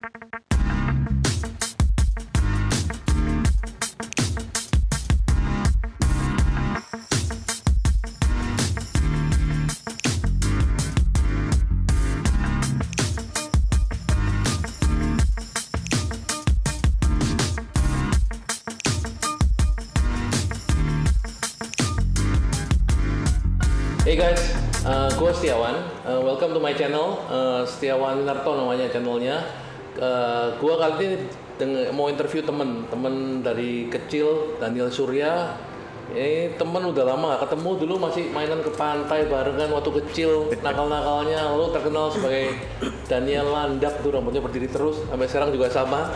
Hey guys, uh, gue Setiawan. Uh, welcome to my channel. Uh, Setiawan Narto namanya channelnya. Uh, gue kali ini mau interview temen, temen dari kecil Daniel Surya. Ini temen udah lama gak ketemu. Dulu masih mainan ke pantai barengan waktu kecil nakal-nakalnya. Lalu terkenal sebagai Daniel Landak tuh rambutnya berdiri terus sampai sekarang juga sama.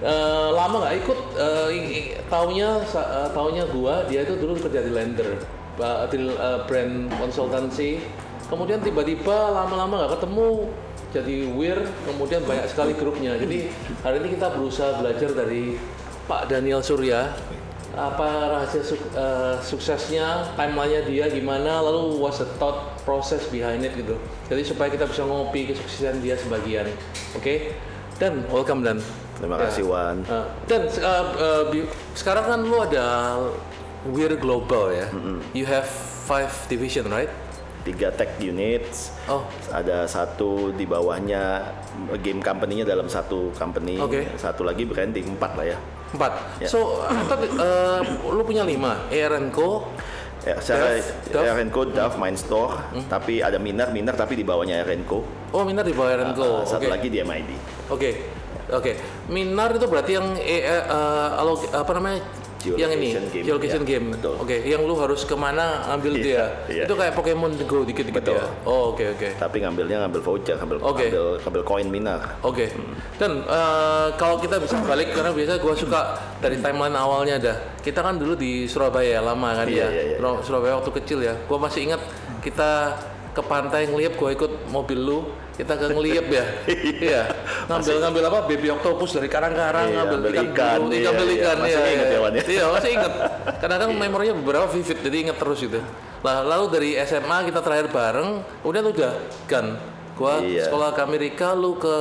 Eh, lama nggak ikut. Eh, i- taunya eh, taunya gua dia itu dulu kerja di Lender di eh, brand konsultansi kemudian tiba-tiba lama-lama nggak ketemu jadi weird kemudian banyak sekali grupnya jadi hari ini kita berusaha belajar dari Pak Daniel Surya apa rahasia suk- eh, suksesnya timelinenya dia gimana lalu what's the thought process behind it gitu jadi supaya kita bisa ngopi kesuksesan dia sebagian oke dan welcome dan Terima Ya. kasih Wan. Uh, dan uh, uh, sekarang kan lu ada We're Global ya. You have five division, right? Tiga tech units. Oh, Ada satu di bawahnya game company-nya dalam satu company. Oke. Satu lagi branding empat lah ya. empat. Ya. So, uh, lu punya lima. AR&Co. Ya, secara Dove, Dove. Dove, Mindstorm, tapi ada Minar, Minar tapi di bawahnya RNCO. Oh, Minar di bawah AR&Co. Uh, satu Oke. lagi di MID. Oke. Oke. Minar itu berarti yang eh, eh, uh, apa namanya? Yang ini game. geolocation Ya, game. betul. Oke, yang lu harus ke mana ambil Iya, dia. iya. Itu kayak Pokemon Go dikit-dikit ya. Oh, oke oke. Tapi ngambilnya ngambil voucher, ngambil Oke. ngambil, ngambil koin Minar. Oke. Dan eh, kalau kita bisa balik karena biasa gua suka dari timeline awalnya dah. Kita kan dulu di Surabaya lama kan Iya, ya. iya, iya. Sur- Surabaya waktu kecil ya. Gua masih ingat kita ke pantai ngeliep gua ikut mobil lu kita ke ngeliep ya. Iya. Ngambil ngambil apa? Baby octopus dari karang-karang Iya, ngambil ambil ikan, ikan, dulu, iya, ngambil iya. ikan Masih iya, ingat iya. ya, Wan, ya? iya masih ingat. Kadang-kadang memorinya beberapa vivid jadi inget terus gitu. Lah lalu dari SMA kita terakhir bareng udah udah kan gua Iya. sekolah ke Amerika lu ke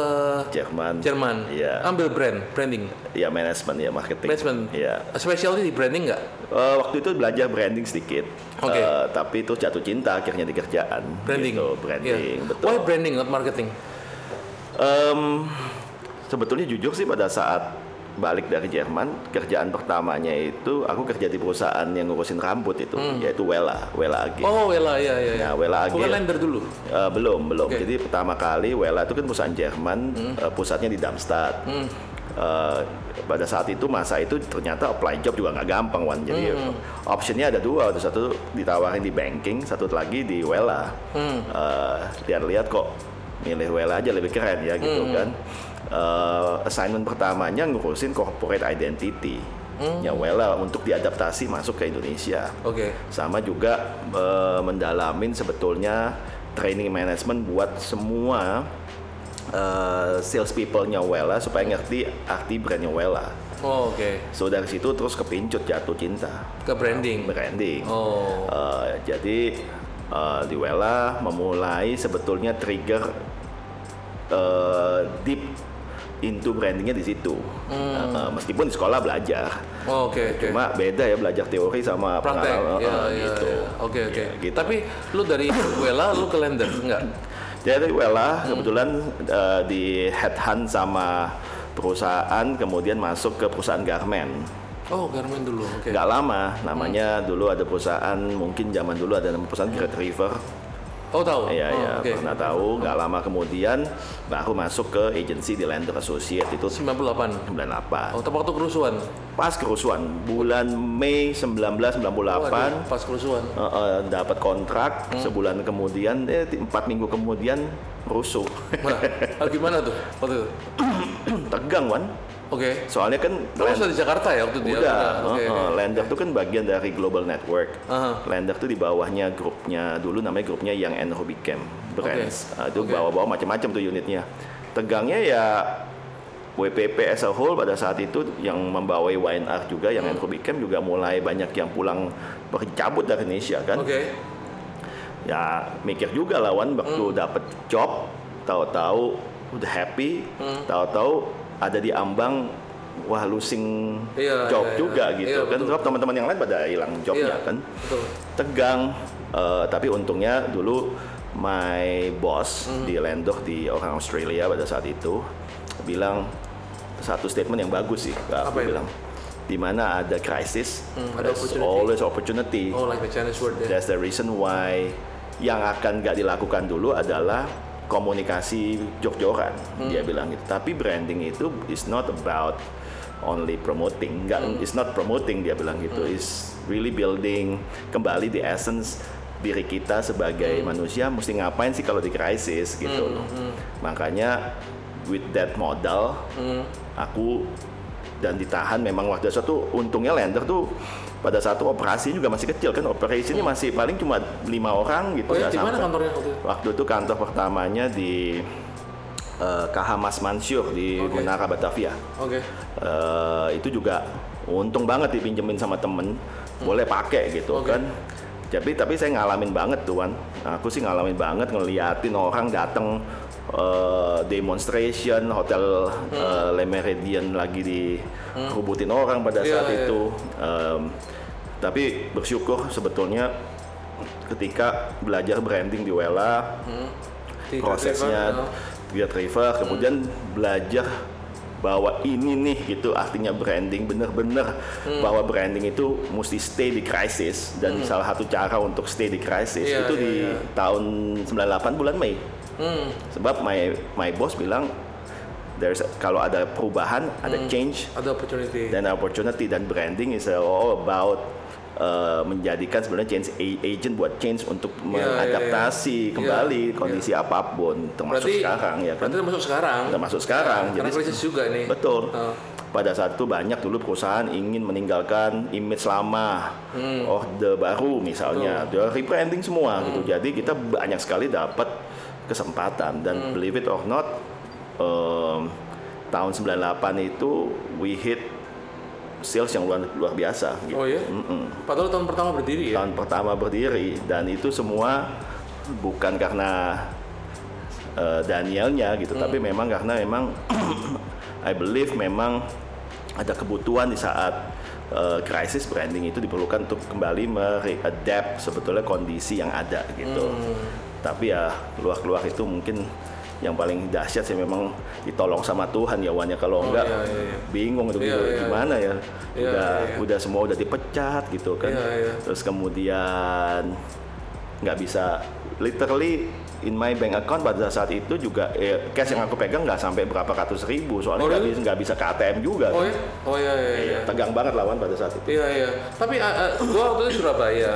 Jerman. Jerman. Iya. Ambil brand, branding, Iya, manajemen ya, marketing. management. Iya. Specialty di branding nggak? Eh, waktu itu belajar branding sedikit. Oke. Eh, tapi itu jatuh cinta akhirnya di kerjaan. Branding. Gitu, branding, Iya. betul. Why branding not marketing? Em, sebetulnya jujur sih pada saat balik dari Jerman, kerjaan pertamanya itu aku kerja di perusahaan yang ngurusin rambut itu, yaitu Wella, Wella AG. Hmm. Oh, Wella, iya iya. iya. Nah, Wella AG. Bukan lender dulu. Eh, belum, belum. Oke. Jadi pertama kali Wella itu kan perusahaan Jerman, eh, pusatnya di Darmstadt. Eh, pada saat itu masa itu ternyata apply job juga nggak gampang Wan. Jadi optionnya ada dua, satu ditawarin di banking, satu lagi di Wella. Eh, lihat-lihat kok milih Wella aja lebih keren ya gitu kan. Eh, assignment pertamanya ngurusin corporate identity. Ya Wella untuk diadaptasi masuk ke Indonesia Oke. sama juga eh, mendalamin sebetulnya training management buat semua eh, sales people-nya Wella supaya ngerti arti brandnya Wella. Oh, oke. So dari situ terus kepincut jatuh cinta Ke branding. branding. Oh. Eh, jadi eh, di Wella memulai sebetulnya trigger eh, deep into brandingnya di situ. Hmm. Eh, meskipun di sekolah belajar, Oh, oke oke. cuma beda ya belajar teori sama Praktek. pengalaman eh, iya. gitu. iya. Oke oke. Iya, gitu. Tapi lu dari Wella lu ke lender enggak? Jadi Wella Hmm. kebetulan eh, di headhunt sama perusahaan kemudian masuk ke perusahaan garment. Oh, Garmin dulu. Oke. Nggak lama, namanya Hmm. dulu ada perusahaan mungkin zaman dulu ada nama perusahaan Great River. Oh, tahu. Iya oh, iya oke. pernah tahu. Nggak lama kemudian baru masuk ke agency di Lender Associate itu 98. 98. Oh, tepat waktu kerusuhan. Pas kerusuhan bulan Mei 1998 Waduh, pas kerusuhan. eh, eh, dapat kontrak Hmm. sebulan kemudian eh empat minggu kemudian rusuh Mana? Ah, gimana tuh waktu itu? tegang wan Oke. soalnya kan sudah di Jakarta ya waktu itu? ya? udah Oke. eh, oke. eh, Lander tuh kan bagian dari global network Aha. Lander tuh di bawahnya grupnya dulu namanya grupnya yang and Hobby Camp Brands Ah, itu Oke. bawa-bawa macam-macam tuh unitnya tegangnya ya WPP as a whole pada saat itu yang membawai YNR juga yang Hobby Camp juga mulai banyak yang pulang bercabut dari Indonesia kan Oke. ya mikir juga lawan waktu Hmm. dapet job tahu-tahu udah happy, Hmm. tahu-tahu ada di ambang wah losing Iya, job iya, iya. juga gitu Iya, kan betul. sebab teman-teman yang lain pada hilang jobnya Iya, kan betul. tegang eh, tapi untungnya dulu my boss Hmm. di Landor di orang Australia pada saat itu bilang satu statement yang bagus sih Apa aku itu? bilang di mana ada crisis Hmm, ada there's opportunity. always opportunity Oh, like the Chinese word ya. That's the reason why yang akan nggak dilakukan dulu adalah komunikasi jor-joran. Hmm. Dia bilang gitu. Tapi branding itu is not about only promoting. Nggak, Hmm. it's not promoting dia bilang gitu. Is really building kembali the essence diri kita sebagai Hmm. manusia mesti ngapain sih kalau di krisis gitu loh. Makanya with that modal Hmm. aku dan ditahan memang waktu itu untungnya lender tuh pada satu operasi juga masih kecil kan operasinya masih paling cuma lima orang gitu Oh ya, di mana sampai. kantornya waktu itu? waktu itu kantor pertamanya di eh, Kahamas Mansur di Oke. Menara Batavia Oke. Eh, itu juga untung banget dipinjemin sama temen boleh pakai gitu Oke. kan tapi tapi saya ngalamin banget tuan aku sih ngalamin banget ngeliatin orang datang eh, demonstration hotel eh, Le Méridien lagi dirubutin orang pada Hmm. Iya, saat iya. itu Em, tapi bersyukur sebetulnya ketika belajar branding di Wella Di prosesnya. Great River kemudian belajar bahwa ini nih gitu artinya branding bener-bener Hmm. bahwa branding itu mesti stay di krisis dan salah satu cara untuk stay di krisis Iya, itu iya, di iya. tahun 98 bulan Mei Hmm. sebab my my boss bilang there's kalau ada perubahan ada Hmm. change Ada opportunity. dan opportunity dan branding is all about uh, menjadikan sebenarnya change agent buat change untuk Iya, iya, mengadaptasi iya. kembali Iya, kondisi apa pun termasuk Berarti- sekarang ya kan Berarti termasuk sekarang. termasuk sekarang Karena krisis juga nih. betul Oh. pada saat itu banyak dulu perusahaan ingin meninggalkan image lama Hmm. orde baru misalnya dia rebranding semua gitu jadi kita banyak sekali dapat kesempatan dan Hmm. believe it or not em, tahun 98 itu we hit sales yang luar, luar biasa gitu. Oh ya? Mm-mm. Padahal tahun pertama berdiri ya. tahun pertama berdiri dan itu semua bukan karena uh, Danielnya gitu Hmm. tapi memang karena memang I believe memang ada kebutuhan di saat uh, krisis branding itu diperlukan untuk kembali mereadapt sebetulnya kondisi yang ada gitu Hmm. tapi ya keluar-keluar itu mungkin yang paling dahsyat sih memang ditolong sama Tuhan ya Wan ya kalau Oh, enggak iya, iya, iya. bingung itu Iya, iya, gimana ya Iya, udah iya, iya. udah semua udah dipecat gitu kan Iya, iya. terus kemudian nggak bisa literally in my bank account pada saat itu juga eh, cash yang aku pegang nggak sampai berapa ratus ribu soalnya Oh, nggak really? bisa nggak bisa ke ATM juga Oh kan. ya? Oh ya ya Iya, ya. tegang banget lawan pada saat itu Iya iya. Tapi uh, uh, gua waktu itu Surabaya.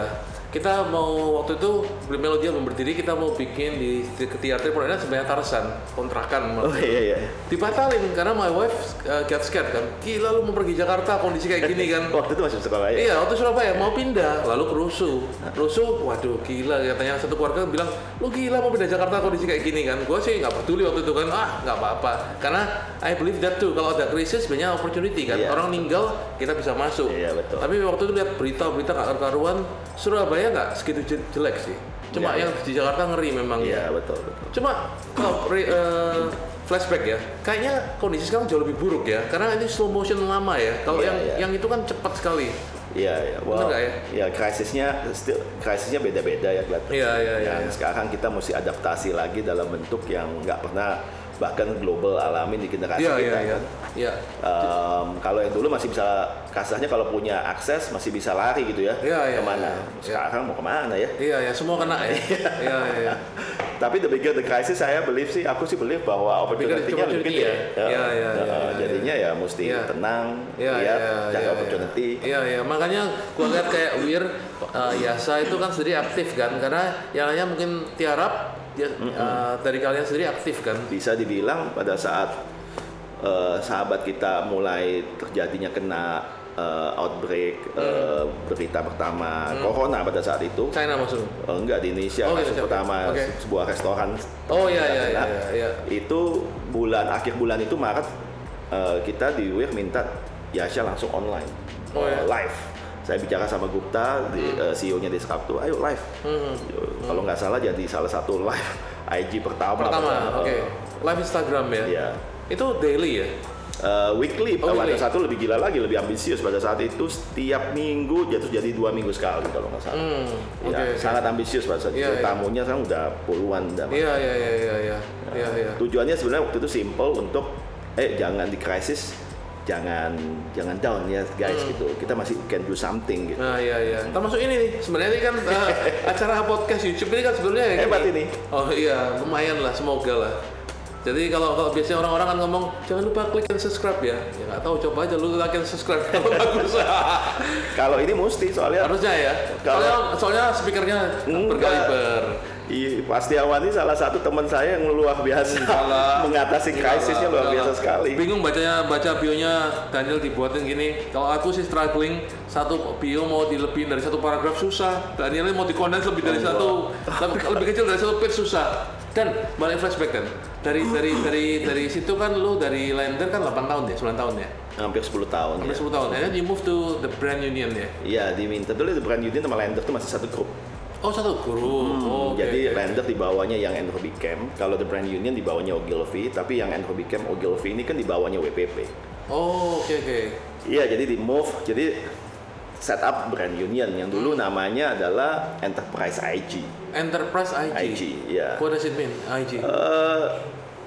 Kita mau waktu itu beli melodi album berdiri kita mau bikin di, teater Pondok sebenarnya Tarsan kontrakan. oh iya iya Dibatalin karena my wife uh, get scared kan. Gila lu mau pergi Jakarta kondisi kayak gini kan. waktu itu masih sekolah ya Iya, waktu Surabaya mau pindah, lalu kerusuh. Rusuh, waduh gila katanya satu keluarga bilang, lu gila mau pindah Jakarta kondisi kayak gini kan. Gue sih nggak peduli waktu itu kan, ah nggak apa-apa. Karena I believe that too, kalau ada krisis banyak opportunity kan. Iya. Orang meninggal kita bisa masuk. Iya, betul. Tapi waktu itu lihat berita-berita nggak karuan, Surabaya nggak segitu je- jelek sih. Cuma Iya, yang di Jakarta ngeri memang. iya betul betul Cuma kalau re- eh, flashback ya, kayaknya kondisi sekarang jauh lebih buruk ya, karena ini slow motion lama ya. Kalau Iya, yang iya. yang itu kan cepat sekali. Iya, iya. Bener nggak ya? ya krisisnya still krisisnya beda-beda ya kelihatan. Iya, iya, iya, iya. sekarang kita mesti adaptasi lagi dalam bentuk yang nggak pernah bahkan global alamin di generasi Iya, kita iya, iya. kan. Iya. Em, kalau yang dulu masih bisa kasarnya kalau punya akses masih bisa lari gitu ya. Iya, iya, ke mana? iya, iya. Sekarang mau ke mana ya? Iya, ya semua kena ya. Iya, iya, iya. Tapi the bigger the crisis saya believe sih, aku sih believe bahwa opportunity-nya lebih gede. ya? Iya, iya, Nah, iya, iya, Jadinya ya mesti Iya. tenang, Iya, lihat, iya, cari iya, opportunity. Iya, iya. Makanya gua lihat kayak Wir uh, Yasa itu kan sendiri aktif kan, karena yang lainnya mungkin tiarap dia uh, dari kalian sendiri aktif kan. bisa dibilang pada saat eh, sahabat kita mulai terjadinya kena eh, outbreak eh, berita pertama corona pada saat itu China maksudnya. eh, enggak di Indonesia Oh, kasus pertama se- sebuah restoran Oh iya, iya, iya, iya. itu bulan akhir bulan itu Maret eh, kita di WIR minta Yasha langsung online Oh, iya. live saya bicara sama Gupta di eh, CEO-nya di Sabtu ayo live Hmm. kalau nggak salah jadi salah satu live IG pertama, Pertama, oke. live Instagram ya. Iya. Itu daily ya. Eh, weekly, Oh, pada weekly. satu lebih gila lagi, lebih ambisius pada saat itu setiap minggu jatuh jadi dua minggu sekali kalau nggak salah. Hmm, Ya, oke. sangat ambisius pada saat Iya, itu. iya. Tamunya sekarang udah puluhan. Udah Iya iya iya iya iya. Iya iya. Tujuannya sebenarnya waktu itu simple untuk eh jangan di krisis, jangan jangan down ya guys Hmm. gitu. Kita masih can do something gitu. Nah iya iya. Termasuk ini nih. Sebenarnya ini kan eh, acara podcast YouTube ini kan sebenarnya ya Hebat ini. Oh iya, lumayan lah, semoga lah. Jadi kalau kalau biasanya orang-orang kan ngomong jangan lupa klik dan subscribe ya. Ya nggak tahu, coba aja lu klik dan subscribe kalau bagus. Kalau ini mesti soalnya Harusnya ya. Kalau- Soalnya, soalnya speakernya berkaliber. Iya, pasti Awan ini salah satu teman saya yang luar biasa Enggak lah. mengatasi krisisnya luar biasa sekali. Bingung bacanya baca bionya Daniel dibuatin gini. Kalau aku sih struggling satu bio mau dilebihin dari satu paragraf susah. Daniel mau dikondens lebih dari satu lebih, lebih kecil dari satu page susah. Dan balik flashback kan. Dari dari dari dari situ kan lu dari lender kan 8 tahun ya, 9 tahun ya. Hampir 10 tahun Hampir ya. 10 tahun. And then you move to the brand union ya. Iya, diminta dulu the brand union sama lender itu masih satu grup. Oh, satu guru. oh, oke, Jadi oke. lender di bawahnya yang Andrew Camp, kalau the brand union di bawahnya Ogilvy, tapi yang Andrew Camp Ogilvy ini kan di bawahnya WPP. Oh, oke oke. Iya, jadi di move, jadi setup brand union yang Hmm. dulu namanya adalah Enterprise IG. Enterprise IG. IG, ya. What does it mean? IG. Eh,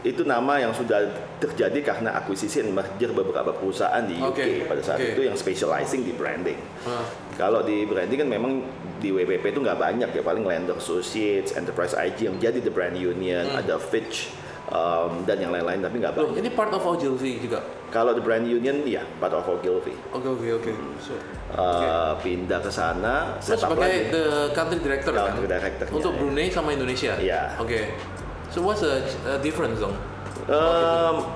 itu nama yang sudah terjadi karena akuisisi dan merger beberapa perusahaan di UK Oke, pada saat oke. itu yang specializing di branding. Ah. Kalau di branding kan memang di WPP itu nggak banyak ya, paling Lender Associates, Enterprise IG yang jadi the brand union, ada Fitch um, dan yang lain-lain tapi nggak Loh, banyak. ini part of Ogilvy juga. Kalau the brand union, iya, part of Ogilvy. Oke oke oke. So, Uh, pindah ke sana, sebagai lagi. the country director kan? Country director-nya, Untuk ya. Brunei sama Indonesia. Iya. Oke. So what's the uh, difference dong? Um,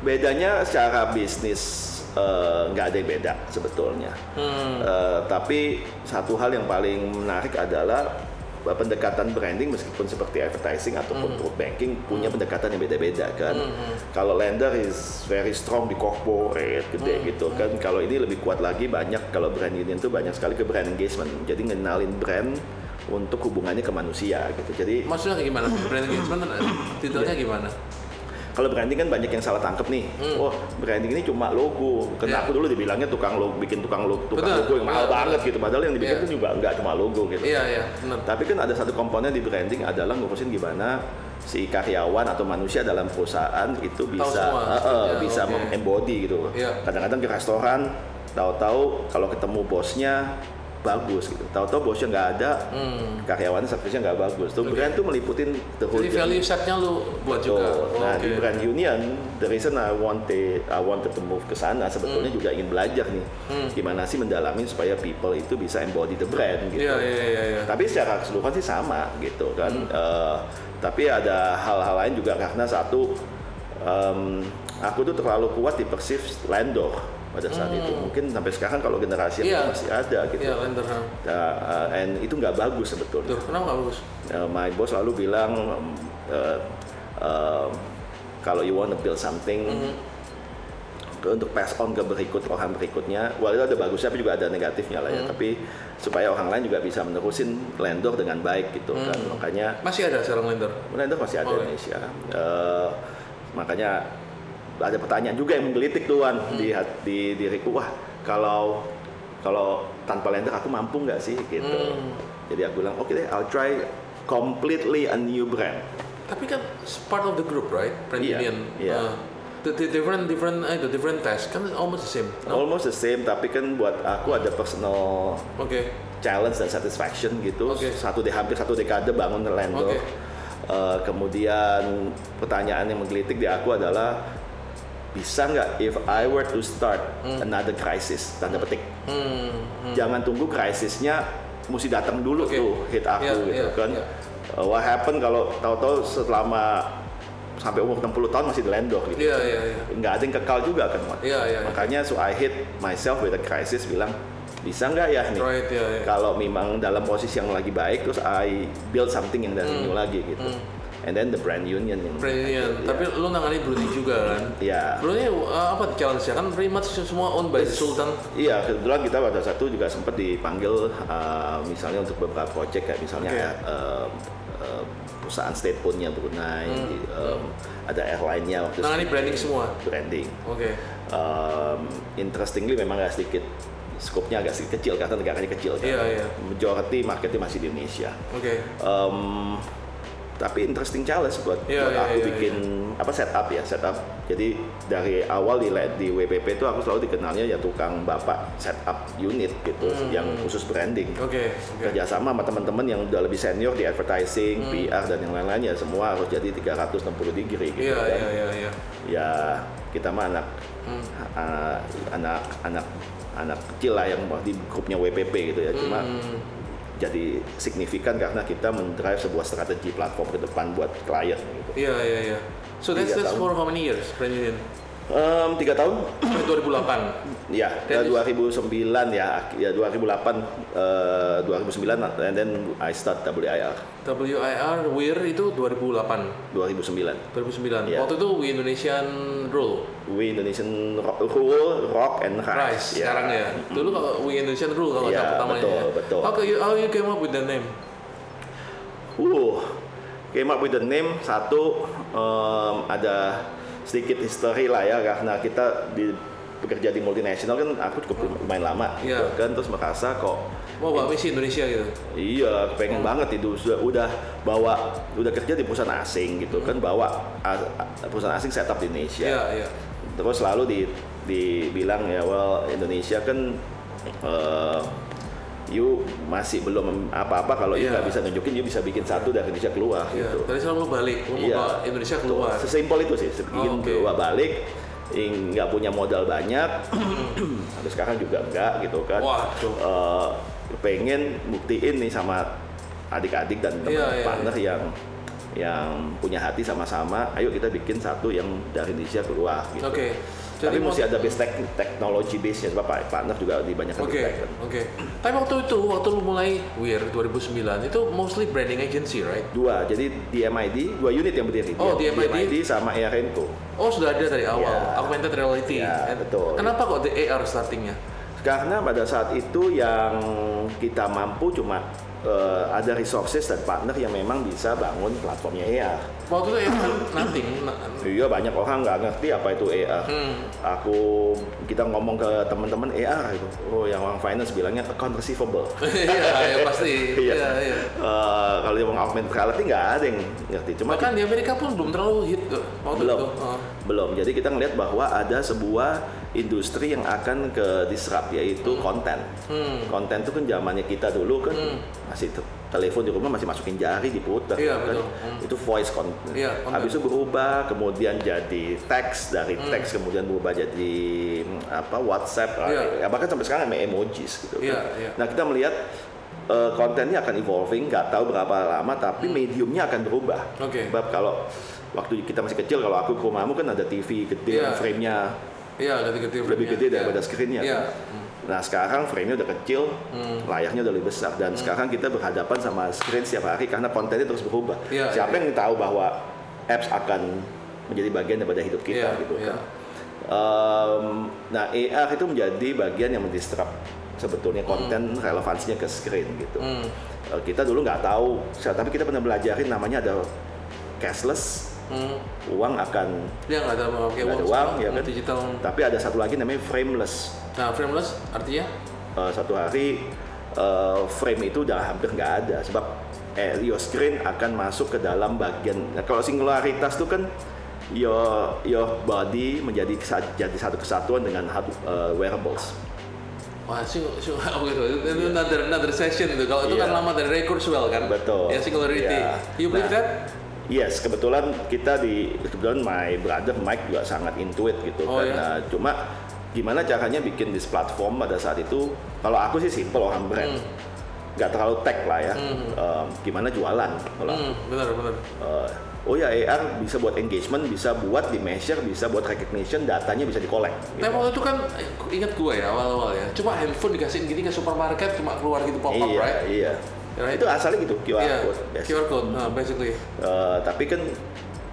bedanya secara bisnis eh, nggak ada yang beda sebetulnya. Hmm. Eh, tapi satu hal yang paling menarik adalah eh, pendekatan branding meskipun seperti advertising ataupun Hmm. through banking punya pendekatan yang beda-beda kan. Kalau lender is very strong di corporate gede Hmm. gitu kan. Kalau ini lebih kuat lagi banyak kalau brand union tuh banyak sekali ke brand engagement. Jadi ngenalin brand untuk hubungannya ke manusia gitu. Jadi Maksudnya kayak gimana? Brand engagement detailnya Iya. gimana? kalau branding kan banyak yang salah tangkep nih. Oh, branding ini cuma logo. Karena Hmm. Iya. aku dulu dibilangnya tukang logo, bikin tukang logo, tukang Betul, logo yang mahal betul, banget betul. gitu. Padahal yang dibikin Iya. itu juga nggak cuma logo gitu. Iya iya benar. Tapi kan ada satu komponen di branding adalah ngurusin gimana si karyawan atau manusia dalam perusahaan itu bisa eh, eh, Ya, bisa oke. mengembody gitu. Iya. Kadang-kadang ke restoran tahu-tahu kalau ketemu bosnya bagus gitu. Tahu-tahu bosnya nggak ada, Hmm. karyawannya servisnya nggak bagus. Tuh brand tuh meliputin the whole Jadi value setnya lu buat Betul. juga. Oh, Nah oke. di brand union, the reason I wanted I wanted to move ke sana sebetulnya juga ingin belajar nih, Hmm. gimana sih mendalamin supaya people itu bisa embody the brand gitu. Iya iya iya iya. Tapi secara keseluruhan sih sama gitu kan. Hmm. Eh, tapi ada hal-hal lain juga karena satu, em, aku tuh terlalu kuat di perceive landor pada saat itu. Mungkin sampai sekarang kalau generasi Hmm. Iya. masih ada gitu. Lender. ha. Nah, eh, and itu nggak bagus sebetulnya. Tuh, kenapa nggak bagus? Uh, my boss selalu bilang uh, um, kalau you want to build something ke- untuk pass on ke berikut orang berikutnya, well itu ada bagusnya tapi juga ada negatifnya lah ya. Tapi supaya orang lain juga bisa menerusin lendor dengan baik gitu kan. Makanya Masih ada sekarang lender. lendor masih ada Oh, di Indonesia. Uh, makanya ada pertanyaan juga yang menggelitik tuan di hat- di diriku wah kalau kalau tanpa lender aku mampu nggak sih gitu. Hmm. Jadi aku bilang oke deh I'll try completely a new brand. Tapi kan part of the group, right? Brand Iya, union. iya. Uh, the, the different different eh, the different test kan almost the same. No? Almost the same tapi kan buat aku ada personal Oke. challenge dan satisfaction gitu. Oke. Satu de hampir satu dekade bangun Lendo. Oke. Eh, kemudian pertanyaan yang menggelitik di aku adalah bisa nggak if I were to start another crisis tanda petik Hmm. hmm. jangan tunggu krisisnya mesti datang dulu Oke. tuh hit aku Iya, gitu iya, kan iya. Uh, what happen kalau tahu-tahu selama sampai umur 60 tahun masih di landor gitu Iya iya iya. nggak ada yang kekal juga kan Wan. Iya iya. makanya so I hit myself with a crisis bilang bisa nggak ya nih Right ya ya. kalau memang dalam posisi yang lagi baik terus I build something yang dari new lagi gitu and then the brand union yang Hmm. Brand union. Iya. Tapi lu nangani Brunei juga kan? ya Brunei uh, apa challenge-nya? Kan pretty much semua owned by the Sultan. Iya, kebetulan kita pada satu juga sempat dipanggil uh, misalnya untuk beberapa project kayak misalnya Oke. uh, eh, perusahaan state phone-nya Brunei, di- em, ada airline-nya waktu Nah, ini itu branding semua. branding. Oke. Um, interestingly memang agak sedikit skopnya agak sedikit kecil karena negaranya kecil kan. Iya, iya. Majority marketnya masih di Indonesia. Oke. Um, tapi interesting challenge buat, Iya, buat iya, aku iya, bikin apa setup ya setup. Jadi dari awal di di WPP itu aku selalu dikenalnya ya tukang bapak setup unit gitu Hmm. yang khusus branding. Oke. Oke. Kerjasama sama teman-teman yang udah lebih senior di advertising, Hmm. PR dan yang lain-lainnya semua harus jadi 360 degree gitu Iya, kan iya, iya, iya. ya kita mah anak Hmm. uh, anak anak anak kecil lah yang di grupnya WPP gitu ya cuma Hmm. Jadi signifikan karena kita mendrive sebuah strategi platform ke depan buat klien gitu. Iya, iya, iya. So that's, that's for how many years, Brand Em, tiga tahun Sampai 2008. ya Dan- 2009 ya ya 2008 eh, 2009 and then I start WIR WIR WIR itu 2008, 2009 2009. Iya. Waktu itu We Indonesian Rule, We Indonesian Rock, Rule, Rock and Rise, Rise sekarang ya. Dulu kalau We Indonesian Rule kalau yang pertamanya. betul, ya. betul. How, you, how you came up with the name? Uh, came up with the name satu em, ada sedikit history lah ya karena kita di bekerja di multinasional kan aku cukup lumayan lama gitu Iya. kan terus merasa kok Mau bawa misi Indonesia gitu. iya pengen banget itu sudah udah bawa udah kerja di perusahaan asing gitu kan bawa a- a- perusahaan asing setup di Indonesia Iya, iya. terus selalu di dibilang ya well Indonesia kan eh, you masih belum apa-apa kalau you Iya. nggak bisa nunjukin you bisa bikin satu dari Indonesia keluar Iya, gitu tadi selalu balik, lu mau ke Indonesia keluar. Sesimpel itu sih, ingin Oh, oke. keluar balik, nggak punya modal banyak, sampai sekarang juga enggak gitu kan. Waduh. Eh, pengen buktiin nih sama adik-adik dan teman Iya, iya, partner yang yang punya hati sama-sama, ayo kita bikin satu yang dari Indonesia keluar gitu. Oke. Tapi Jadi mesti mau- ada base tek teknologi base nya sebab partner juga di banyak Oke, tech kan. oke. Tapi waktu itu, waktu lu mulai WIR 2009, itu mostly branding agency, right? Dua, jadi di MID, dua unit yang berdiri. Oh, di MID. sama ARNCO. Oh, sudah ada dari awal, Iya. augmented reality. Iya, And- betul. Kenapa kok the AR startingnya? Karena pada saat itu yang kita mampu cuma eh, ada resources dan partner yang memang bisa bangun platformnya AR. Waktu itu AR kan nothing. Iya banyak orang nggak ngerti apa itu AR. Hmm. Aku kita ngomong ke teman-teman AR itu, oh yang orang finance bilangnya account receivable. Iya, ya, pasti. Iya. Iya, iya. Eh, kalau dia ngomong augmented reality nggak ada yang ngerti. Cuma Bahkan di Amerika pun belum terlalu hit tuh waktu belum itu. Oh. Belum jadi kita ngelihat bahwa ada sebuah industri yang akan ke disrupt yaitu konten Hmm. konten itu kan zamannya kita dulu kan Hmm. masih te- telepon di rumah masih masukin jari diputar Iya, kan betul. Hmm. itu voice content Iya, konten. habis itu berubah kemudian jadi teks dari Hmm. teks kemudian berubah jadi mm, apa WhatsApp Iya. ya bahkan sampai sekarang emojis gitu Iya, kan. iya. nah kita melihat eh, kontennya akan evolving nggak tahu berapa lama tapi Hmm. mediumnya akan berubah Oke. Sebab kalau waktu kita masih kecil, kalau aku ke rumahmu kan ada TV gede, Iya. frame-nya Iya, ganti-ganti lebih frame-nya. gede Iya. daripada screen-nya. Iya. kan. Nah sekarang frame-nya udah kecil, Hmm. layarnya udah lebih besar, dan sekarang kita berhadapan sama screen setiap hari karena kontennya terus berubah. Iya, Siapa iya. yang tahu bahwa apps akan menjadi bagian daripada hidup kita Iya, gitu iya. kan? Em, nah AR itu menjadi bagian yang mendisrupt sebetulnya konten relevansinya ke screen gitu. Hmm. Eh, kita dulu nggak tahu, tapi kita pernah belajarin namanya ada cashless, Hmm. uang akan Dia nggak ada memakai Nggak ada uang, uang, sekarang, ya kan? digital. tapi ada satu lagi namanya frameless Nah, frameless artinya? Eh, satu hari eh, frame itu udah hampir nggak ada sebab eh, your screen akan masuk ke dalam bagian nah, kalau singularitas itu kan your your body menjadi jadi satu kesatuan dengan hard, eh, wearables Wah, sih, sih, oh gitu. Itu another, another session itu. Kalau itu kan Iya. lama dari Ray Kurzweil kan? Betul. Ya, singularity. Iya. You believe Nah, that? Yes, kebetulan kita di kebetulan my brother Mike juga sangat intuit gitu Oh, kan. ya? Nah, cuma gimana caranya bikin this platform pada saat itu? Kalau aku sih simple orang brand, Hmm. nggak terlalu tech lah ya. Hmm. Em, gimana jualan? Kalau Hmm, benar, benar. eh, oh ya AR bisa buat engagement, bisa buat di measure, bisa buat recognition, datanya bisa di-collect. gitu. Tapi waktu itu kan, eh, ingat gue ya awal-awal ya, cuma handphone dikasihin gini ke supermarket cuma keluar gitu pop up, iya, right? iya. Right? Itu asalnya gitu QR Iya, code. biasa. QR code, nah, basically. Eh, tapi kan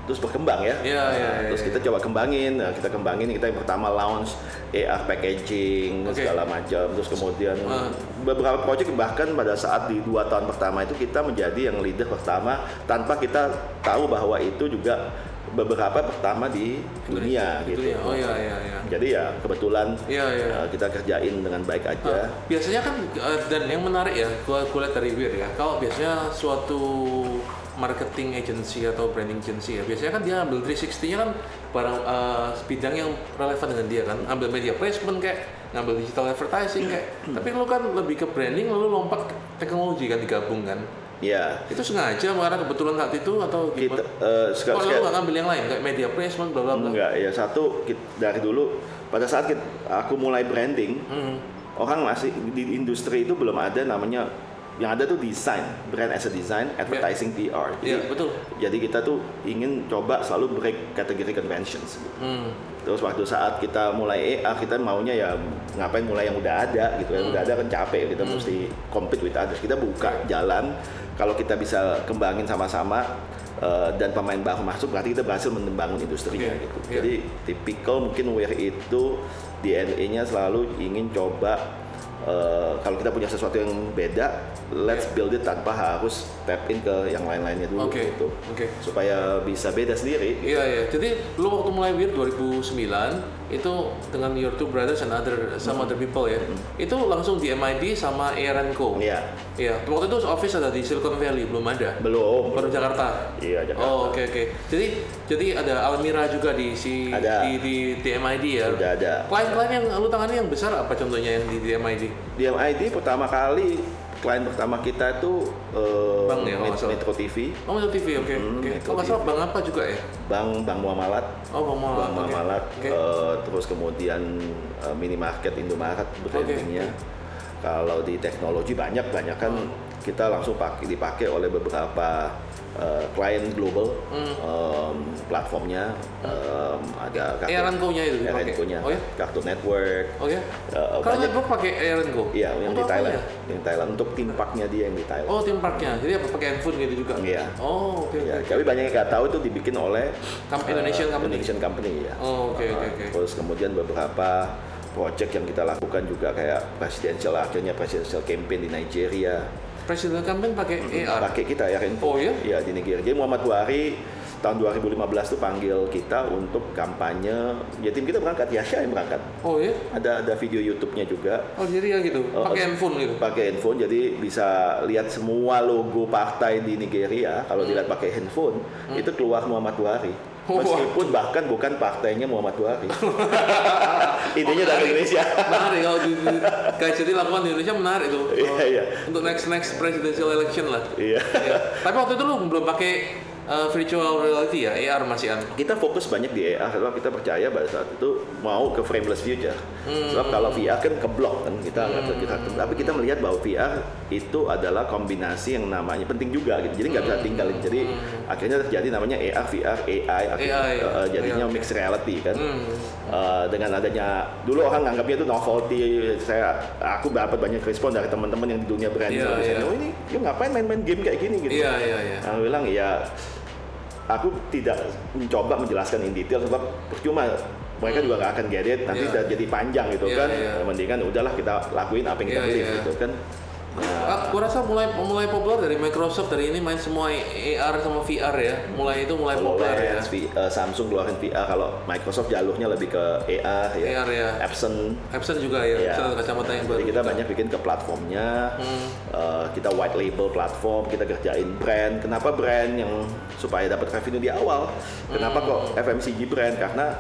terus berkembang ya. Iya, Nah, iya, iya, terus iya. kita coba kembangin, nah, kita kembangin kita yang pertama launch AR packaging Oke. segala macam, terus kemudian Ah. beberapa project bahkan pada saat di dua tahun pertama itu kita menjadi yang leader pertama tanpa kita tahu bahwa itu juga beberapa pertama di dunia Gitu gitu. ya. Oh iya iya iya. Jadi ya kebetulan Iya iya. uh, kita kerjain dengan baik aja. Ah, biasanya kan eh, dan yang menarik ya, gua, gua lihat dari Wir ya. Kalau biasanya suatu marketing agency atau branding agency ya, biasanya kan dia ambil 360-nya kan barang eh, bidang yang relevan dengan dia kan, ambil media placement kayak ngambil digital advertising kayak. Tapi lu kan lebih ke branding lalu lompat teknologi kan digabung kan. Ya, Itu sengaja karena kebetulan saat itu atau kita uh, Kok sekali lu nggak ngambil yang lain kayak media placement bla bla bla. enggak ya satu kit- dari dulu pada saat kit- aku mulai branding Hmm. orang masih di industri itu belum ada namanya yang ada tuh desain brand as a design advertising PR jadi Iya, betul. jadi kita tuh ingin coba selalu break kategori conventions gitu. Hmm. terus waktu saat kita mulai EA kita maunya ya ngapain mulai yang udah ada gitu yang udah ada kan capek kita mesti compete with others kita buka jalan kalau kita bisa kembangin sama-sama eh, dan pemain baru masuk berarti kita berhasil membangun industrinya Iya, gitu iya. jadi tipikal mungkin Wear itu DNA-nya selalu ingin coba eh, kalau kita punya sesuatu yang beda let's build it tanpa harus tap in ke yang lain-lainnya dulu Oke. gitu Oke. supaya bisa beda sendiri Iya iya. Jadi lu waktu mulai Wir 2009 itu dengan your two brothers and other some other people ya. Itu langsung di MID sama AR Co. Iya Iya. Waktu itu office ada di Silicon Valley belum ada. belum Baru Jakarta. Iya, Jakarta. Oh oke oke. Jadi jadi ada Almira juga di si Ada. di di, di MID ya. udah ada Klien-klien yang lu tangani yang besar apa contohnya yang di, di MID? Di MID pertama kali klien pertama kita itu eh, Bank ya, kalau nggak Met- salah. Metro TV, Oh Metro TV oke Hmm. Metro Kalau nggak salah TV. bank apa juga ya? Bank Bank Muamalat, Oh Bang. Bank oke. Muamalat, Oke. eh, terus kemudian eh, minimarket Indomaret brandingnya. Kalau di teknologi banyak banyak kan Hmm. Kita langsung pakai dipakai oleh beberapa eh, klien global Hmm. em, platformnya em, ada AR Co-nya itu dipakai? nya Oh ya? Cartoon Network, Oh ya? Kalau banyak network pakai AR Co? Iya, yang di Untuk Thailand. apanya? Yang Thailand untuk tim parknya dia yang di Thailand. Oh, tim parknya. Jadi apa pakai handphone gitu juga? Iya. Oh, oke Ya, oke. tapi banyak yang nggak tahu itu dibikin oleh Kam- eh, Indonesian company? Indonesian company ya. Oh, oke, oke, Eh, oke. Terus kemudian beberapa project yang kita lakukan juga kayak presidential akhirnya presidential campaign di Nigeria. Presiden campaign pakai AR. Pakai kita ya Oh, info. iya? Iya di Nigeria. Jadi Muhammad Buhari tahun 2015 tuh panggil kita untuk kampanye. Ya tim kita berangkat, Yasha yang berangkat. Oh ya? Ada ada video YouTube-nya juga. Oh jadi ya gitu. Oh, Pakai handphone gitu. pakai handphone jadi bisa lihat semua logo partai di Nigeria kalau Hmm. dilihat pakai handphone itu keluar Muhammad Buhari meskipun bahkan bukan partainya Muhammad Buhari idenya dari Indonesia Menarik kalau di, di, jadi lakukan di Indonesia menarik tuh. Iya, iya. Untuk next next presidential election lah. iya Iya. Tapi waktu itu lu belum pakai uh, virtual reality ya, AR masih an. kita fokus banyak di AR karena kita percaya pada saat itu mau ke frameless future Hmm. sebab kalau VR kan keblok kan kita nggak kita tapi kita melihat bahwa VR itu adalah kombinasi yang namanya penting juga gitu jadi nggak bisa tinggalin jadi akhirnya terjadi namanya AR VR AI, akhirnya, AI, eh, jadinya iya. mixed reality kan Hmm. Eh, dengan adanya dulu orang nganggapnya itu novelty saya aku dapat banyak respon dari teman-teman yang di dunia brand Iya, misalnya, iya. oh ini you ngapain main-main game kayak gini gitu Iya iya iya. Aku bilang ya aku tidak mencoba menjelaskan in detail sebab percuma mereka juga nggak akan get it nanti Iya. udah jadi panjang gitu Iya, kan iya. mendingan udahlah kita lakuin apa yang kita Iya, beli iya. gitu kan Ah, gua rasa mulai mulai populer dari Microsoft dari ini main semua AR sama VR ya. Mulai itu mulai populer ya. V- eh, Samsung keluarin VR kalau Microsoft jalurnya lebih ke AR ya AR ya. Epson Epson juga ya, Iya. Epson kacamata yang baru. Jadi kita juga. banyak bikin ke platformnya, Hmm. eh, kita white label platform, kita kerjain brand. Kenapa brand yang supaya dapat revenue di awal? Kenapa kok Hmm. FMCG brand? Karena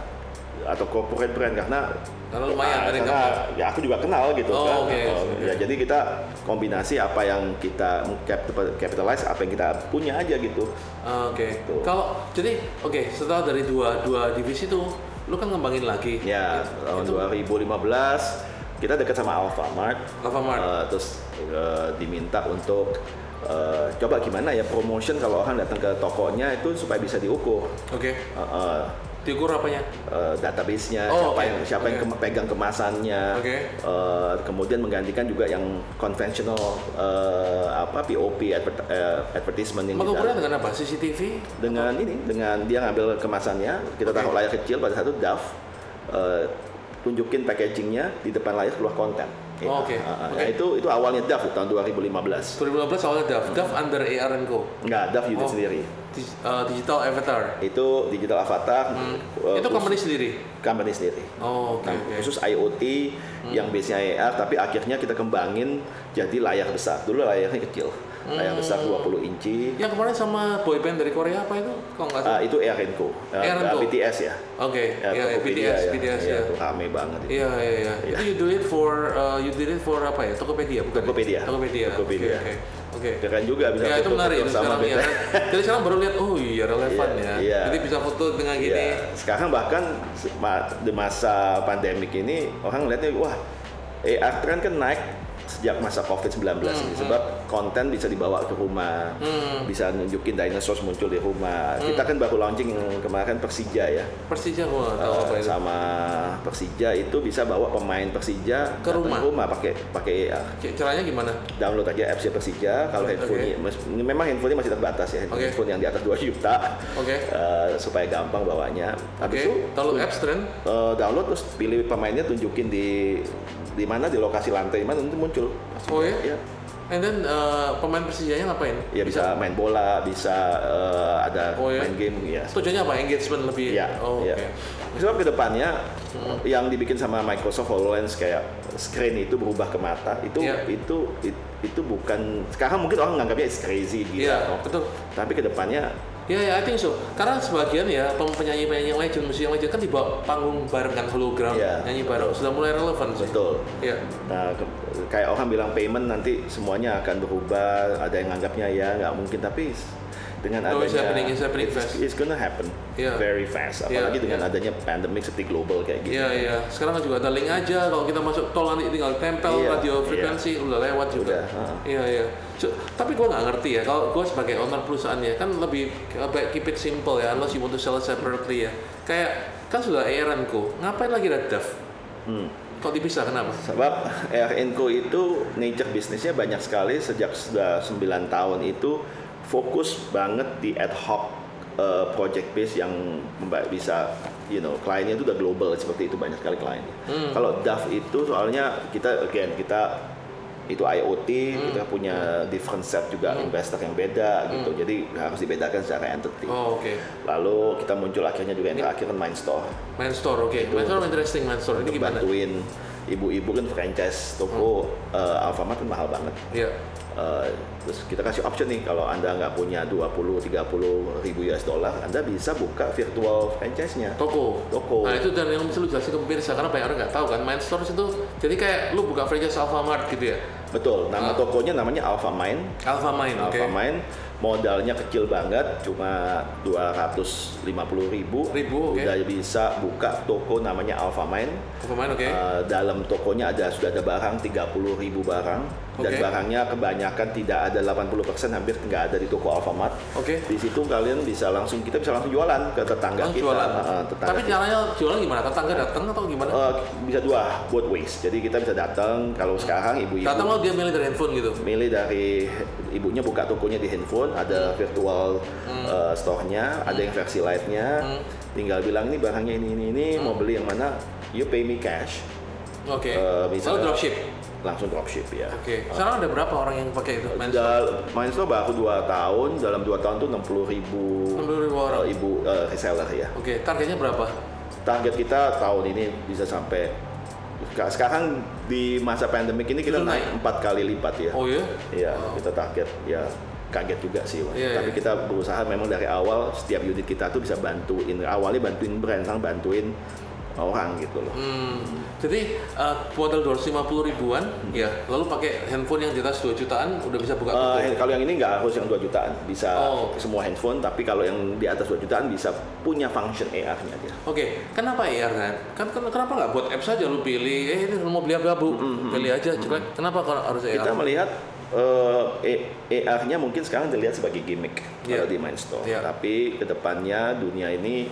atau corporate brand karena Karena lumayan, Ah, ada karena ya aku juga kenal gitu Oh, kan. oke, Oh, oke. Ya jadi kita kombinasi apa yang kita cap- capitalize, apa yang kita punya aja gitu. Ah, Oke. Tuh. Kalau jadi oke setelah dari dua dua divisi itu lu kan ngembangin lagi. Ya tahun itu 2015 kita dekat sama Alfamart. Alfamart. Eh, terus eh, diminta untuk eh, coba gimana ya promotion kalau orang datang ke tokonya itu supaya bisa diukur. Oke. Eh, eh, Diukur apanya? eh, database-nya, Oh, siapa oke. yang siapa yang Oke. kem- pegang kemasannya, Oke. eh, kemudian menggantikan juga yang konvensional eh, apa POP advert- eh, advertisement yang Mengukurnya dengan apa? CCTV? dengan ini dengan dia ngambil kemasannya, kita taruh layar kecil pada satu DAF, eh, tunjukin packagingnya di depan layar keluar konten. Ya. Oh, oke. Ah, ah. Oke. Nah, itu itu awalnya DAF tahun 2015. 2015 awalnya DAF. DAF under AR Co. Enggak, DAF unit Oh. sendiri. Uh, digital Avatar. Itu digital avatar. Hmm. Itu khusus- company sendiri. company sendiri. Oh, oke Nah, oke. khusus IoT yang base-nya AR tapi akhirnya kita kembangin jadi layar besar. Dulu layarnya kecil. Layar Hmm. besar 20 inci. Yang kemarin sama boyband dari Korea apa itu? Kok nggak Ah, salah? itu Air Co. Air ah, Co. BTS ya. Oke, Ya, ya, Tokopedia BTS, ya. BTS Iya, ya. itu rame banget itu. Iya iya iya. Itu you do it for uh, you did it for apa ya? Tokopedia bukan? ya? Tokopedia. Tokopedia. Tokopedia. Oke. Oke. Oke. Keren juga bisa Ya itu foto menarik itu sama sekarang ya. BTS. Jadi sekarang baru lihat oh iya relevan Iya, ya. iya. Jadi bisa foto dengan gini. Iya. Sekarang bahkan di masa pandemik ini orang ngeliatnya wah AR tren kan naik sejak masa COVID-19 ini Hmm, sebab konten bisa dibawa ke rumah, bisa nunjukin dinosaurus muncul di rumah. Hmm. Kita kan baru launching kemarin Persija ya. Persija gua tahu Eh, apa itu. sama Persija itu bisa bawa pemain Persija Ke datang rumah? pakai pakai. C- Caranya gimana? Download aja apps Persija. Kalau handphone mes- memang handphone masih terbatas ya, handphone yang di atas 2 juta Oke. eh, supaya gampang bawanya. Oke. Habis itu Download apps trend. eh, download terus pilih pemainnya tunjukin di di mana di lokasi lantai mana nanti muncul. Oh ya? Ya, And then uh, pemain Persijanya ngapain? ya bisa main bola, bisa eh, ada Oh, ya? main game ya. Tujuannya apa? Engagement lebih. Iya, Oh, iya. oke. Sebab ke depannya yang dibikin sama Microsoft HoloLens kayak screen itu berubah ke mata itu Iya. itu it- itu bukan sekarang mungkin orang nganggapnya it's crazy gitu. Iya, betul. Tapi ke depannya Ya, ya, I think so. Karena sebagian ya penyanyi-penyanyi yang legend, musik yang legend kan dibawa panggung bareng kan hologram, Iya, nyanyi bareng. Sudah mulai relevan sih. betul. Iya. Nah, ke- kayak orang bilang payment nanti semuanya akan berubah. Ada yang nganggapnya ya nggak mungkin, tapi dengan Oh, adanya it's happening, it's happening it's, fast. it's gonna happen Iya. very fast. Iya, Apalagi dengan iya. adanya pandemic seperti global kayak gini. Iya, iya. Sekarang kan juga ada link aja. Kalau kita masuk tol nanti tinggal tempel Iya, radio iya. frekuensi udah lewat juga. Udah, ha. Iya, iya. So, tapi gue nggak ngerti ya. Kalau gue sebagai owner perusahaannya kan lebih baik keep it simple ya. Unless you want to sell it separately ya. Kayak kan sudah ARN Co. Ngapain lagi ada DAF? Hmm. Kok dipisah? Kenapa? Sebab RNCO itu nature bisnisnya banyak sekali sejak sudah 9 tahun itu fokus banget di ad hoc uh, project base yang bisa you know kliennya itu udah global seperti itu banyak sekali kliennya. Kalau DAF itu soalnya kita again kita itu IoT kita punya different set juga investor yang beda gitu jadi harus dibedakan secara entity Oh, oke. lalu kita muncul akhirnya juga yang terakhir kan Mindstore Main store, oke. Main store interesting, main store. Ini untuk gimana? bantuin ibu-ibu kan franchise toko eh, Alfamart kan mahal banget. Iya. Eh, terus kita kasih option nih kalau anda nggak punya 20 30 ribu US dollar, anda bisa buka virtual franchise-nya. Toko. Toko. Nah itu dan yang bisa lu jelasin ke pemirsa karena banyak orang nggak tahu kan main stores itu jadi kayak lu buka franchise Alfamart gitu ya. Betul. Nama Ah. tokonya namanya Alfamind. Alfamind, oke. Alfamind modalnya kecil banget, cuma 250 ribu. Ribu, oke. Udah bisa buka toko namanya. Alfamind, oke. Uh, dalam tokonya ada sudah ada barang 30 ribu barang dan Oke. barangnya kebanyakan tidak ada 80% hampir nggak ada di toko Alfamart. Oke. Di situ kalian bisa langsung kita bisa langsung jualan ke tetangga Langsung kita. jualan. uh, tetangga Tapi kita. caranya jualan gimana? Tetangga datang atau gimana? Uh, bisa dua both ways. Jadi kita bisa datang kalau sekarang ibu-ibu datang lo dia milih dari handphone gitu. milih dari ibunya buka tokonya di handphone, ada virtual Hmm. uh, store-nya, ada yang versi light-nya. Tinggal bilang ini barangnya ini ini ini Hmm. mau beli yang mana? You pay me cash. Oke. Eh, bisa- Lalu dropship. Langsung dropship ya. Oke. Sekarang ada berapa orang yang pakai itu main store? Mindstore baru 2 tahun, dalam 2 tahun tuh 60 ribu, 60.000 orang. eh, ibu eh, reseller ya. Oke. Targetnya berapa? Target kita tahun ini bisa sampai Sek- sekarang di masa pandemik ini kita naik empat kali lipat ya. Oh ya? Iya, kita target ya kaget juga sih. Iya, Tapi iya. kita berusaha memang dari awal setiap unit kita tuh bisa bantuin awalnya bantuin brand, sekarang bantuin orang gitu loh. Hmm. Jadi uh, modal 250 ribuan, ya. Lalu pakai handphone yang di atas 2 jutaan udah bisa buka. Eh, kalau yang ini nggak harus yang 2 jutaan, bisa Oh. semua handphone. Tapi kalau yang di atas 2 jutaan bisa punya function AR-nya dia. Oke, kenapa AR kan? Kan kenapa nggak buat apps aja lu pilih? Eh ini mau beli apa bu? Pilih aja, jelek. Kenapa kalau harus AR? Kita melihat eh, E- AR-nya mungkin sekarang dilihat sebagai gimmick Iya. kalau di Mindstore. Iya. Tapi ke depannya dunia ini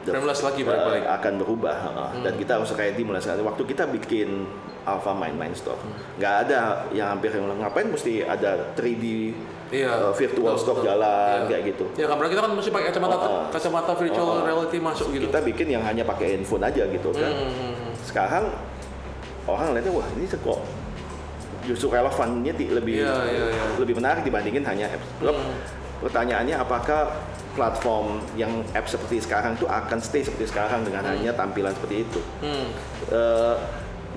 the- Frameless lagi eh, balik-balik. Hmm. akan berubah uh, dan kita harus ready mulai sekarang waktu kita bikin Alpha Mind Mind Store Hmm. nggak ada yang hampir yang ngapain mesti ada 3D Iya. uh, virtual betul, store betul. jalan Iya. kayak gitu Ya karena kita kan mesti pakai kacamata Oh, oh. kacamata virtual Oh, oh. reality masuk gitu. kita bikin yang hanya pakai handphone aja gitu kan Hmm, hmm, hmm. sekarang orang lihatnya wah ini kok justru relevannya lebih Iya, iya, iya. lebih menarik dibandingin hanya apps. Hmm. Pertanyaannya apakah platform yang app seperti sekarang itu akan stay seperti sekarang dengan hanya tampilan seperti itu? Hmm. Eh,